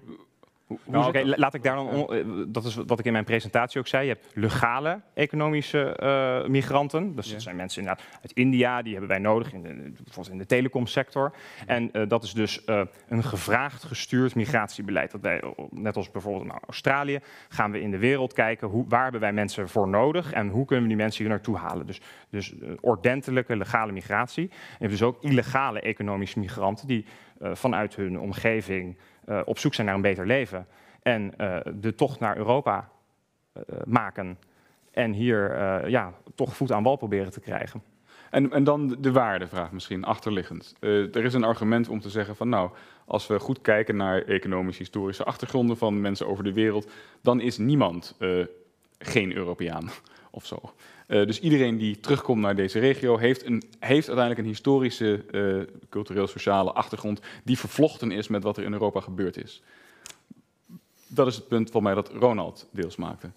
Nou, Oké, okay, laat ik daar dan. On, dat is wat ik in mijn presentatie ook zei. Je hebt legale economische uh, migranten. Dus dat zijn mensen inderdaad uit India, die hebben wij nodig, in de, bijvoorbeeld in de telecomsector. En uh, dat is dus uh, een gevraagd gestuurd migratiebeleid. Dat wij, net als bijvoorbeeld naar Australië, gaan we in de wereld kijken hoe, waar hebben wij mensen voor nodig en hoe kunnen we die mensen hier naartoe halen. Dus, dus ordentelijke, legale migratie. En je hebt dus ook illegale economische migranten die vanuit hun omgeving uh, op zoek zijn naar een beter leven en uh, de tocht naar Europa uh, maken en hier ja, toch voet aan wal proberen te krijgen. En, en dan de waardevraag misschien, achterliggend. er is een argument om te zeggen van nou, als we goed kijken naar economische, historische achtergronden van mensen over de wereld, dan is niemand geen Europeaan of zo. Uh, dus iedereen die terugkomt naar deze regio heeft, een, heeft uiteindelijk een historische, uh, cultureel-sociale achtergrond die vervlochten is met wat er in Europa gebeurd is. Dat is het punt voor mij dat Ronald deels maakte.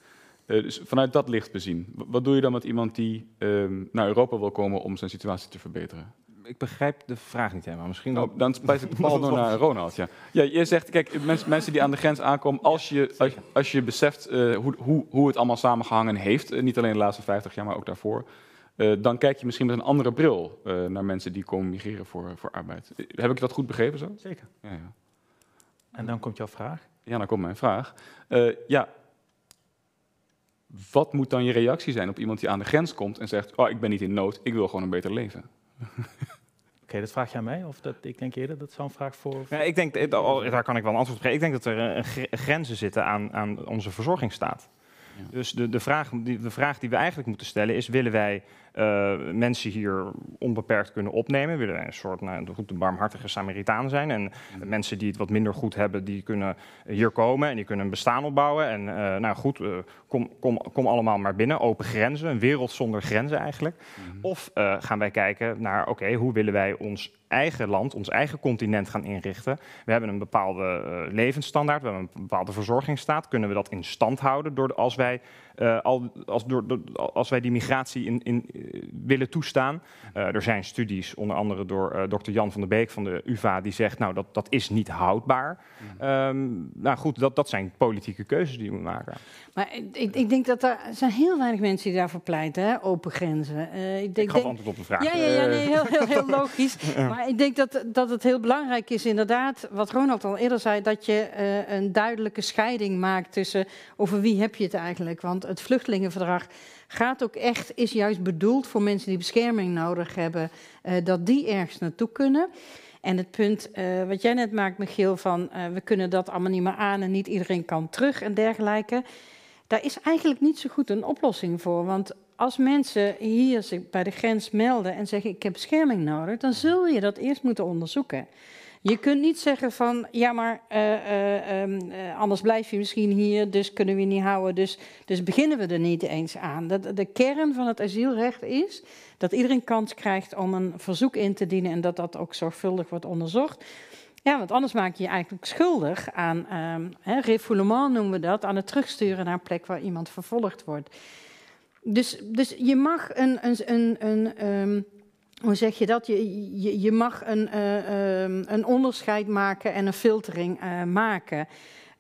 Uh, dus vanuit dat licht bezien, wat doe je dan met iemand die ehm, naar Europa wil komen om zijn situatie te verbeteren? Ik begrijp de vraag niet helemaal. Misschien oh, dan spijt ik de bal door naar Ronald. Ja. ja, je zegt, kijk, mensen, mensen die aan de grens aankomen, als je, als, als je beseft uh, hoe, hoe, hoe het allemaal samengehangen heeft, uh, niet alleen de laatste 50 jaar, maar ook daarvoor, uh, dan kijk je misschien met een andere bril naar mensen die komen migreren voor, voor arbeid. Heb ik dat goed begrepen zo? Zeker. Ja, ja. En dan komt jouw vraag? Ja, dan komt mijn vraag. ja, wat moet dan je reactie zijn op iemand die aan de grens komt en zegt: Oh, ik ben niet in nood, ik wil gewoon een beter leven? Oké, dat vraag je aan mij? Of dat, ik denk eerder dat zo'n vraag voor... Ja, ik denk, daar kan ik wel een antwoord op geven. Ik denk dat er een grenzen zitten aan, aan onze verzorgingsstaat. Ja. Dus de, de, vraag, die, de vraag die we eigenlijk moeten stellen is: willen wij uh, mensen hier onbeperkt kunnen opnemen? Willen wij een soort nou, de barmhartige Samaritaan zijn? En mm. mensen die het wat minder goed hebben, die kunnen hier komen en die kunnen een bestaan opbouwen. En uh, nou goed, uh, kom, kom, kom allemaal maar binnen. Open grenzen, een wereld zonder grenzen eigenlijk. Mm. Of gaan wij kijken naar: oké, okay, hoe willen wij ons eigen land, ons eigen continent gaan inrichten. We hebben een bepaalde levensstandaard, we hebben een bepaalde verzorgingsstaat. Kunnen we dat in stand houden door, als, wij, uh, al, als, door, door, als wij die migratie in, in, willen toestaan. er zijn studies, onder andere door dokter Jan van der Beek van de UvA, die zegt, nou, dat, dat is niet houdbaar. Mm. nou goed, dat, dat zijn politieke keuzes die we maken. Maar ik, ik, denk dat er zijn heel weinig mensen die daarvoor pleiten, hè? open grenzen. Uh, ik, denk, ik gaf antwoord op de vraag. Ja, ja, ja nee, heel, heel, heel logisch. Maar ik denk dat, dat het heel belangrijk is, inderdaad, wat Ronald al eerder zei, dat je uh, een duidelijke scheiding maakt tussen over wie heb je het eigenlijk. Want het vluchtelingenverdrag gaat ook echt, is juist bedoeld voor mensen die bescherming nodig hebben, uh, dat die ergens naartoe kunnen. En het punt uh, wat jij net maakt, Michiel, van uh, we kunnen dat allemaal niet meer aan en niet iedereen kan terug en dergelijke. Daar is eigenlijk niet zo goed een oplossing voor. Want als mensen hier zich bij de grens melden en zeggen ik heb bescherming nodig, dan zul je dat eerst moeten onderzoeken. Je kunt niet zeggen van, ja maar uh, uh, uh, anders blijf je misschien hier, dus kunnen we je niet houden, dus, dus beginnen we er niet eens aan. Dat, de kern van het asielrecht is dat iedereen kans krijgt om een verzoek in te dienen en dat dat ook zorgvuldig wordt onderzocht. Ja, want anders maak je je eigenlijk schuldig aan, um, refoulement noemen we dat, aan het terugsturen naar een plek waar iemand vervolgd wordt. Dus, dus je mag een, een, een, een um, hoe zeg je dat? Je, je, je mag een, uh, um, een onderscheid maken en een filtering uh, maken.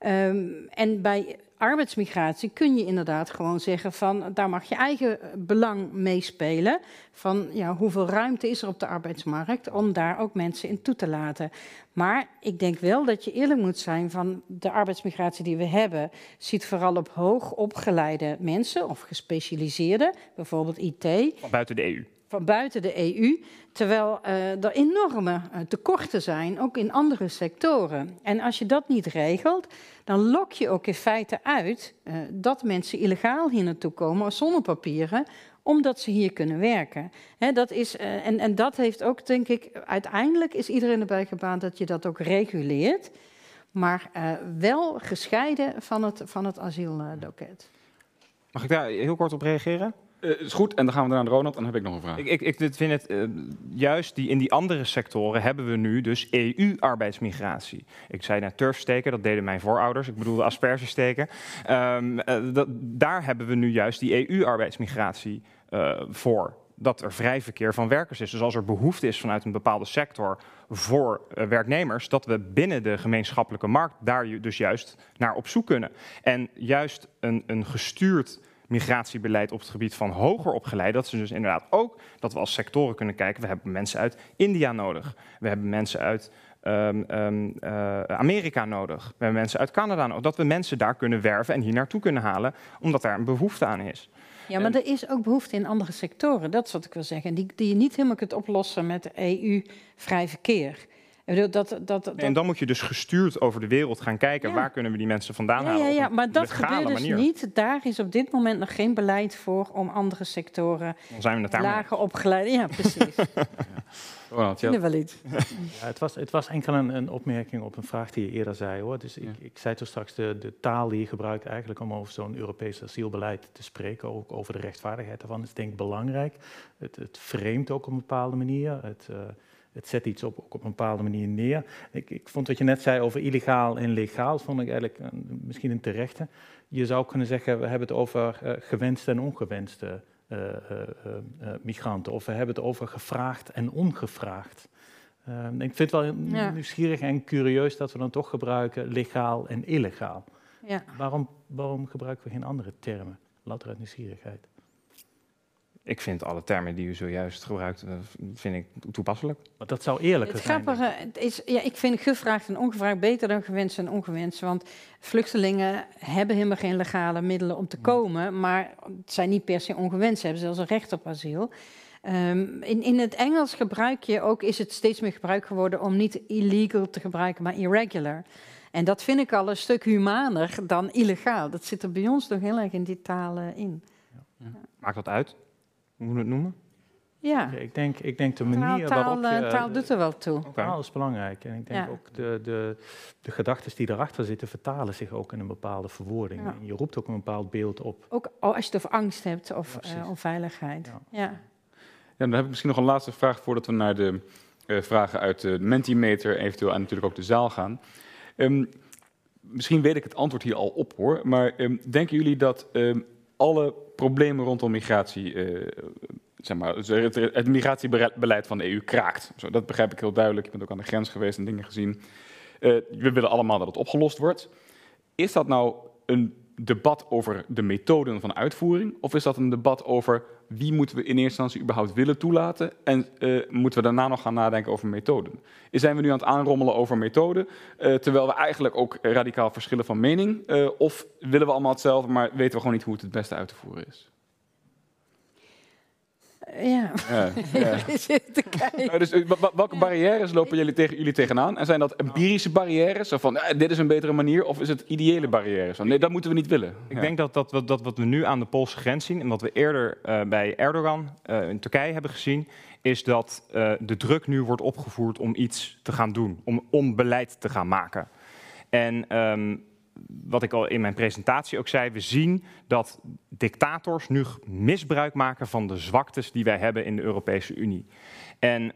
Um, en bij arbeidsmigratie kun je inderdaad gewoon zeggen van daar mag je eigen belang meespelen. Van ja, hoeveel ruimte is er op de arbeidsmarkt om daar ook mensen in toe te laten. Maar ik denk wel dat je eerlijk moet zijn van de arbeidsmigratie die we hebben, ziet vooral op hoog opgeleide mensen of gespecialiseerde, bijvoorbeeld IT. Buiten de EU van buiten de EU, terwijl uh, er enorme uh, tekorten zijn, ook in andere sectoren. En als je dat niet regelt, dan lok je ook in feite uit uh, dat mensen illegaal hier naartoe komen zonder papieren, omdat ze hier kunnen werken. Dat is, en, en dat heeft ook, denk ik, uiteindelijk is iedereen erbij gebaand dat je dat ook reguleert, maar wel gescheiden van het, van het asieldoket. Mag ik daar heel kort op reageren? Uh, is goed, en dan gaan we naar Ronald dan heb ik nog een vraag. Ik, ik, ik vind het uh, juist die, in die andere sectoren hebben we nu dus EU-arbeidsmigratie. Ik zei net turfsteken, dat deden mijn voorouders. Ik bedoelde aspergesteken. Um, uh, dat, daar hebben we nu juist die EU-arbeidsmigratie voor. Dat er vrij verkeer van werkers is. Dus als er behoefte is vanuit een bepaalde sector voor werknemers, dat we binnen de gemeenschappelijke markt daar dus juist naar op zoek kunnen. En juist een, een gestuurd migratiebeleid op het gebied van hoger opgeleid. Dat ze dus inderdaad ook dat we als sectoren kunnen kijken. We hebben mensen uit India nodig. We hebben mensen uit um, um, uh, Amerika nodig. We hebben mensen uit Canada nodig. Dat we mensen daar kunnen werven en hier naartoe kunnen halen, omdat daar een behoefte aan is. Ja, maar er is ook behoefte in andere sectoren. Dat is wat ik wil zeggen. Die, die je niet helemaal kunt oplossen met EU-vrij verkeer. Dat, dat, dat, en dan moet je dus gestuurd over de wereld gaan kijken. Waar kunnen we die mensen vandaan halen? Ja, ja, maar dat gebeurt dus niet. Daar is op dit moment nog geen beleid voor om andere sectoren dan zijn we het lager opgeleid. Ja, precies. ja. Ronald, ja. wel iets. Ja, het, was, het was enkel een, een, opmerking op een vraag die je eerder zei. hoor. Dus ik, ik zei toen straks de, de taal die je gebruikt eigenlijk om over zo'n Europees asielbeleid te spreken. Ook over de rechtvaardigheid daarvan is denk ik belangrijk. Het, het framet ook op een bepaalde manier. Het... Uh, het zet iets op, ook op een bepaalde manier neer. Ik, ik vond wat je net zei over illegaal en legaal, vond ik eigenlijk misschien een terechte. Je zou kunnen zeggen, we hebben het over uh, gewenste en ongewenste uh, migranten. Of we hebben het over gevraagd en ongevraagd. Ehm, ik vind het wel ja. nieuwsgierig en curieus dat we dan toch gebruiken legaal en illegaal. Ja. Waarom, waarom gebruiken we geen andere termen? Louter uit nieuwsgierigheid. Ik vind alle termen die u zojuist gebruikt, eh, vind ik toepasselijk. Maar dat zou eerlijker het zijn. Grappige is, ja, ik vind gevraagd en ongevraagd beter dan gewenst en ongewenst. Want vluchtelingen hebben helemaal geen legale middelen om te hmm. komen, maar het zijn niet per se ongewenst, ze hebben zelfs een recht op asiel. Um, in, in het Engels gebruik je ook, is het steeds meer gebruik geworden om niet illegal te gebruiken, maar irregular. En dat vind ik al een stuk humaner dan illegaal. Dat zit er bij ons nog heel erg in die talen in. Ja. Maakt dat uit? Hoe moet het noemen? Ja. ik, denk, ik denk de manier taal, waarop je... Eh, taal doet er wel toe. Taal is belangrijk. En ik denk ook de, de, de gedachten die erachter zitten... vertalen zich ook in een bepaalde verwoording. Ja. Je roept ook een bepaald beeld op. Ook als je het over angst hebt of uh, onveiligheid. Ja. Ja. dan heb ik misschien nog een laatste vraag... voordat we naar de uh, vragen uit de Mentimeter... eventueel en natuurlijk ook de zaal gaan. Um, misschien weet ik het antwoord hier al op, hoor. Maar um, denken jullie dat um, alle problemen rondom migratie uh, zeg maar, het, migratiebeleid van de EU kraakt. Zo, dat begrijp ik heel duidelijk. Je bent ook aan de grens geweest en dingen gezien. Uh, we willen allemaal dat het opgelost wordt. Is dat nou een debat over de methoden van uitvoering? Of is dat een debat over wie moeten we in eerste instantie überhaupt willen toelaten? En uh, moeten we daarna nog gaan nadenken over methoden? Zijn we nu aan het aanrommelen over methoden, uh, terwijl we eigenlijk ook radicaal verschillen van mening? Uh, of willen we allemaal hetzelfde, maar weten we gewoon niet hoe het het beste uit te voeren is? Ja, ja, ja. dus, welke barrières lopen jullie, tegen, jullie tegenaan? En zijn dat empirische barrières? Zo van, dit is een betere manier? Of is het ideële barrières? Nee, dat moeten we niet willen. Ik denk dat, dat, dat, dat wat we nu aan de Poolse grens zien... en wat we eerder uh, bij Erdogan uh, in Turkije hebben gezien... is dat uh, de druk nu wordt opgevoerd om iets te gaan doen. Om, om beleid te gaan maken. En... Um, wat ik al in mijn presentatie ook zei, we zien dat dictators nu misbruik maken van de zwaktes die wij hebben in de Europese Unie. En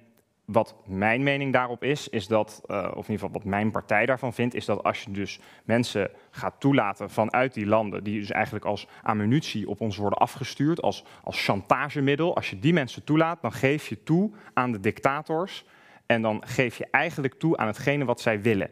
wat mijn mening daarop is, is dat, uh, of in ieder geval wat mijn partij daarvan vindt, is dat als je dus mensen gaat toelaten vanuit die landen, die dus eigenlijk als ammunitie op ons worden afgestuurd, als, als chantagemiddel, als je die mensen toelaat, dan geef je toe aan de dictators en dan geef je eigenlijk toe aan hetgene wat zij willen.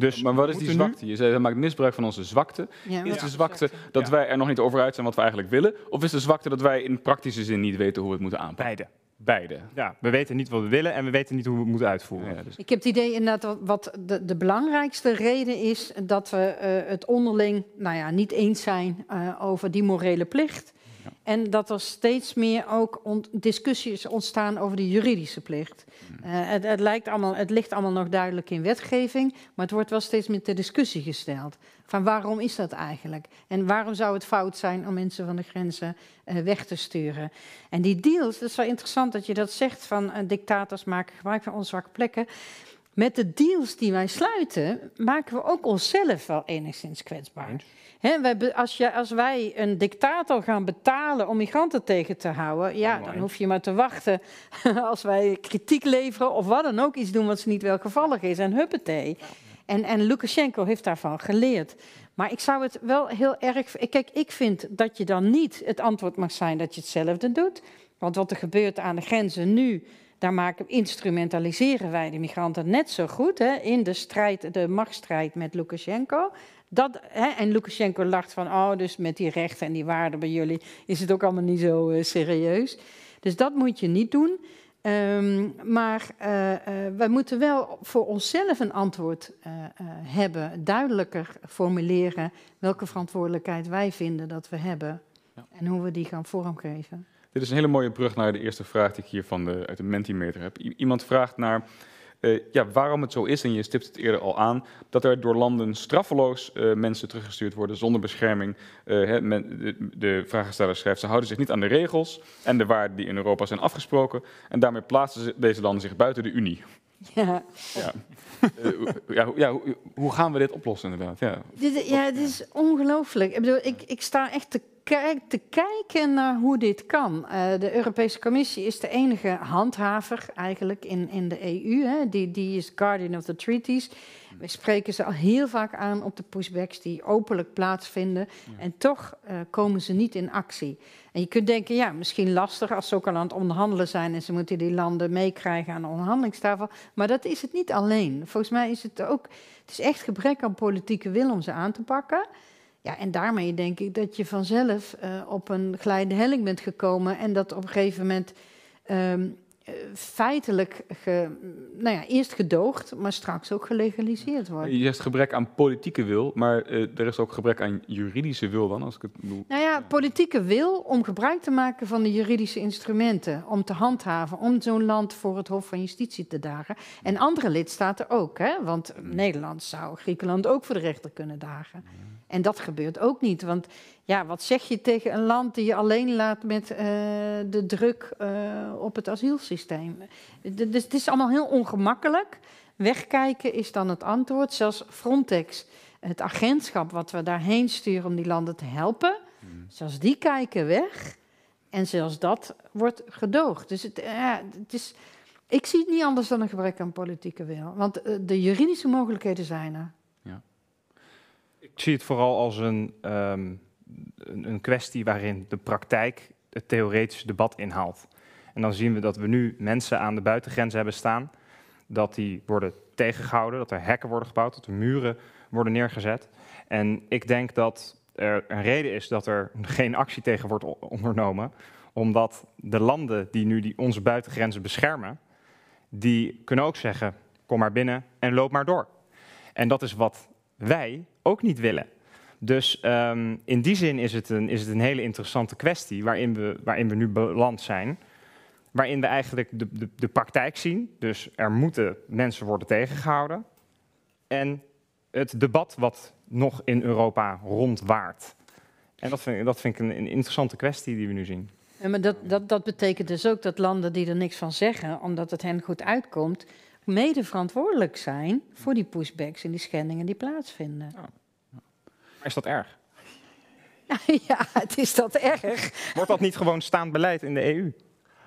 Dus maar wat is die zwakte? Je zei, hij maakt misbruik van onze zwakte. Ja, is de zwakte dat wij er nog niet over uit zijn wat we eigenlijk willen? Of is de zwakte dat wij in praktische zin niet weten hoe we het moeten aanpakken? Beide. Beide. Ja, we weten niet wat we willen en we weten niet hoe we het moeten uitvoeren. Ja, dus. Ik heb het idee inderdaad wat de, de belangrijkste reden is dat we uh, het onderling nou ja, niet eens zijn uh, over die morele plicht. Ja. En dat er steeds meer ook discussies ontstaan over de juridische plicht. Uh, het, het, lijkt allemaal, het ligt allemaal nog duidelijk in wetgeving, maar het wordt wel steeds meer ter discussie gesteld. Van waarom is dat eigenlijk? En waarom zou het fout zijn om mensen van de grenzen uh, weg te sturen? En die deals, dat is wel interessant dat je dat zegt van uh, dictators maken gebruik van onze zwakke plekken. Met de deals die wij sluiten, maken we ook onszelf wel enigszins kwetsbaar. He, wij, als, je, als, wij een dictator gaan betalen om migranten tegen te houden, ja, dan hoef je maar te wachten als wij kritiek leveren of wat dan ook iets doen wat ze niet welgevallig is. En huppatee. En, en Lukashenko heeft daarvan geleerd. Maar ik zou het wel heel erg. Kijk, ik vind dat je dan niet het antwoord mag zijn dat je hetzelfde doet. Want wat er gebeurt aan de grenzen nu, daar maken, instrumentaliseren wij de migranten net zo goed hè, in de strijd, de machtsstrijd met Lukashenko. Dat, hè, en Lukashenko lacht van, oh, dus met die rechten en die waarden bij jullie is het ook allemaal niet zo uh, serieus. Dus dat moet je niet doen. Um, maar uh, uh, wij moeten wel voor onszelf een antwoord hebben, duidelijker formuleren welke verantwoordelijkheid wij vinden dat we hebben ja. en hoe we die gaan vormgeven. Dit is een hele mooie brug naar de eerste vraag die ik hier van de, uit de Mentimeter heb. I iemand vraagt naar uh, ja, waarom het zo is, en je stipt het eerder al aan, dat er door landen straffeloos uh, mensen teruggestuurd worden zonder bescherming. Uh, men, de, de vragensteller schrijft, ze houden zich niet aan de regels en de waarden die in Europa zijn afgesproken. En daarmee plaatsen deze landen zich buiten de Unie. Ja. Ja. ja, ja hoe, hoe, gaan we dit oplossen inderdaad? Ja, dit, ja het is ongelooflijk. Ik bedoel, ik, ik sta echt te te kijken naar hoe dit kan. Uh, de Europese Commissie is de enige handhaver eigenlijk in, in de EU. Hè. Die, die is guardian of the treaties. We spreken ze al heel vaak aan op de pushbacks die openlijk plaatsvinden. En toch uh, komen ze niet in actie. En je kunt denken, ja, misschien lastig als ze ook al aan het onderhandelen zijn en ze moeten die landen meekrijgen aan de onderhandelingstafel. Maar dat is het niet alleen. Volgens mij is het ook, het is echt gebrek aan politieke wil om ze aan te pakken. Ja, en daarmee denk ik dat je vanzelf uh, op een glijdende helling bent gekomen en dat op een gegeven moment um, feitelijk ge, nou ja, eerst gedoogd, maar straks ook gelegaliseerd wordt. Je zegt gebrek aan politieke wil, maar uh, er is ook gebrek aan juridische wil dan, als ik het bedoel. Nou ja, politieke wil om gebruik te maken van de juridische instrumenten, om te handhaven, om zo'n land voor het Hof van Justitie te dagen. En andere lidstaten ook, hè? want Nederland zou Griekenland ook voor de rechter kunnen dagen. En dat gebeurt ook niet. Want ja, wat zeg je tegen een land die je alleen laat met uh, de druk uh, op het asielsysteem? Dus het is allemaal heel ongemakkelijk. Wegkijken is dan het antwoord. Zelfs Frontex, het agentschap wat we daarheen sturen om die landen te helpen, mm. zelfs die kijken weg. En zelfs dat wordt gedoogd. Dus het, uh, het is, ik zie het niet anders dan een gebrek aan politieke wil. Want de juridische mogelijkheden zijn er zie het vooral als een, um, een, een, kwestie waarin de praktijk het theoretische debat inhaalt. En dan zien we dat we nu mensen aan de buitengrenzen hebben staan. Dat die worden tegengehouden, dat er hekken worden gebouwd, dat er muren worden neergezet. En ik denk dat er een reden is dat er geen actie tegen wordt ondernomen. Omdat de landen die nu die onze buitengrenzen beschermen, die kunnen ook zeggen, kom maar binnen en loop maar door. En dat is wat wij ook niet willen. Dus um, in die zin is het, een, is het een hele interessante kwestie waarin we, waarin we nu beland zijn. Waarin we eigenlijk de, de, de praktijk zien. Dus er moeten mensen worden tegengehouden. En het debat wat nog in Europa rondwaart. En dat vind, ik, dat vind ik een, een interessante kwestie die we nu zien. Maar dat, dat, dat betekent dus ook dat landen die er niks van zeggen, omdat het hen goed uitkomt, mede verantwoordelijk zijn voor die pushbacks en die schendingen die plaatsvinden. Maar is dat erg? Ja, het is dat erg. Wordt dat niet gewoon staand beleid in de EU?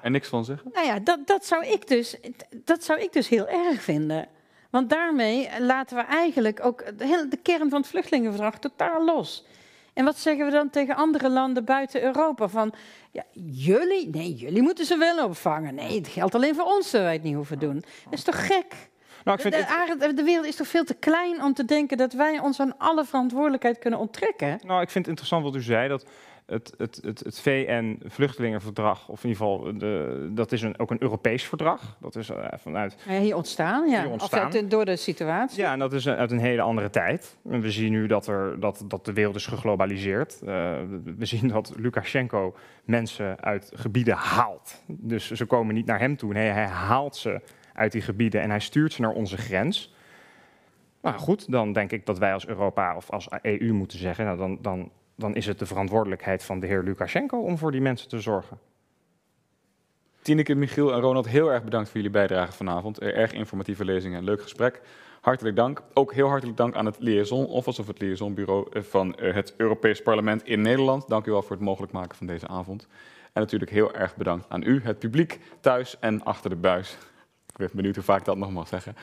En niks van zeggen? Nou ja, dat, dat, zou ik dus, dat zou ik dus heel erg vinden. Want daarmee laten we eigenlijk ook de, de kern van het vluchtelingenverdrag totaal los. En wat zeggen we dan tegen andere landen buiten Europa? Van, ja, jullie? Nee, jullie moeten ze wel opvangen. Nee, het geldt alleen voor ons, dat wij het niet hoeven doen. Dat is toch gek? Nou, ik vind de, de, de, wereld is toch veel te klein om te denken dat wij ons aan alle verantwoordelijkheid kunnen onttrekken? Nou, ik vind het interessant wat u zei, dat het, het, het, het VN-vluchtelingenverdrag, of in ieder geval, de, dat is een, ook een Europees verdrag. Dat is uh, vanuit... Ja, hier ontstaan, ja. Hier ontstaan. Of door de situatie. Ja, en dat is uit een hele andere tijd. En we zien nu dat, er, dat, dat de wereld is geglobaliseerd. Uh, we zien dat Lukashenko mensen uit gebieden haalt. Dus ze komen niet naar hem toe. Nee, hij haalt ze uit die gebieden en hij stuurt ze naar onze grens. Nou goed, dan denk ik dat wij als Europa of als EU moeten zeggen, nou dan, dan, dan is het de verantwoordelijkheid van de heer Lukashenko om voor die mensen te zorgen. Tineke, Michiel en Ronald, heel erg bedankt voor jullie bijdrage vanavond. Erg informatieve lezing en leuk gesprek. Hartelijk dank. Ook heel hartelijk dank aan het Liaison Office of het Liaisonbureau eh, van eh, het Europees Parlement in Nederland. Dank u wel voor het mogelijk maken van deze avond. En natuurlijk heel erg bedankt aan u, het publiek, thuis en achter de buis. Ik ben benieuwd hoe vaak dat nog mag zeggen.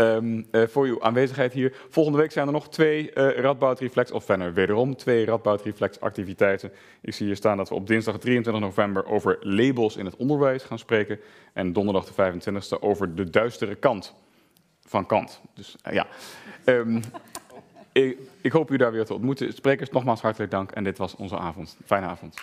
Um, uh, voor uw aanwezigheid hier. Volgende week zijn er nog twee uh, Radboud Reflex, of verder wederom twee Radboud Reflex activiteiten. Ik zie hier staan dat we op dinsdag 23 november over labels in het onderwijs gaan spreken. En donderdag de 25e over de duistere kant van Kant. Dus uh, ja. Um, ik, ik, hoop u daar weer te ontmoeten. Sprekers, nogmaals hartelijk dank. En dit was onze avond. Fijne avond.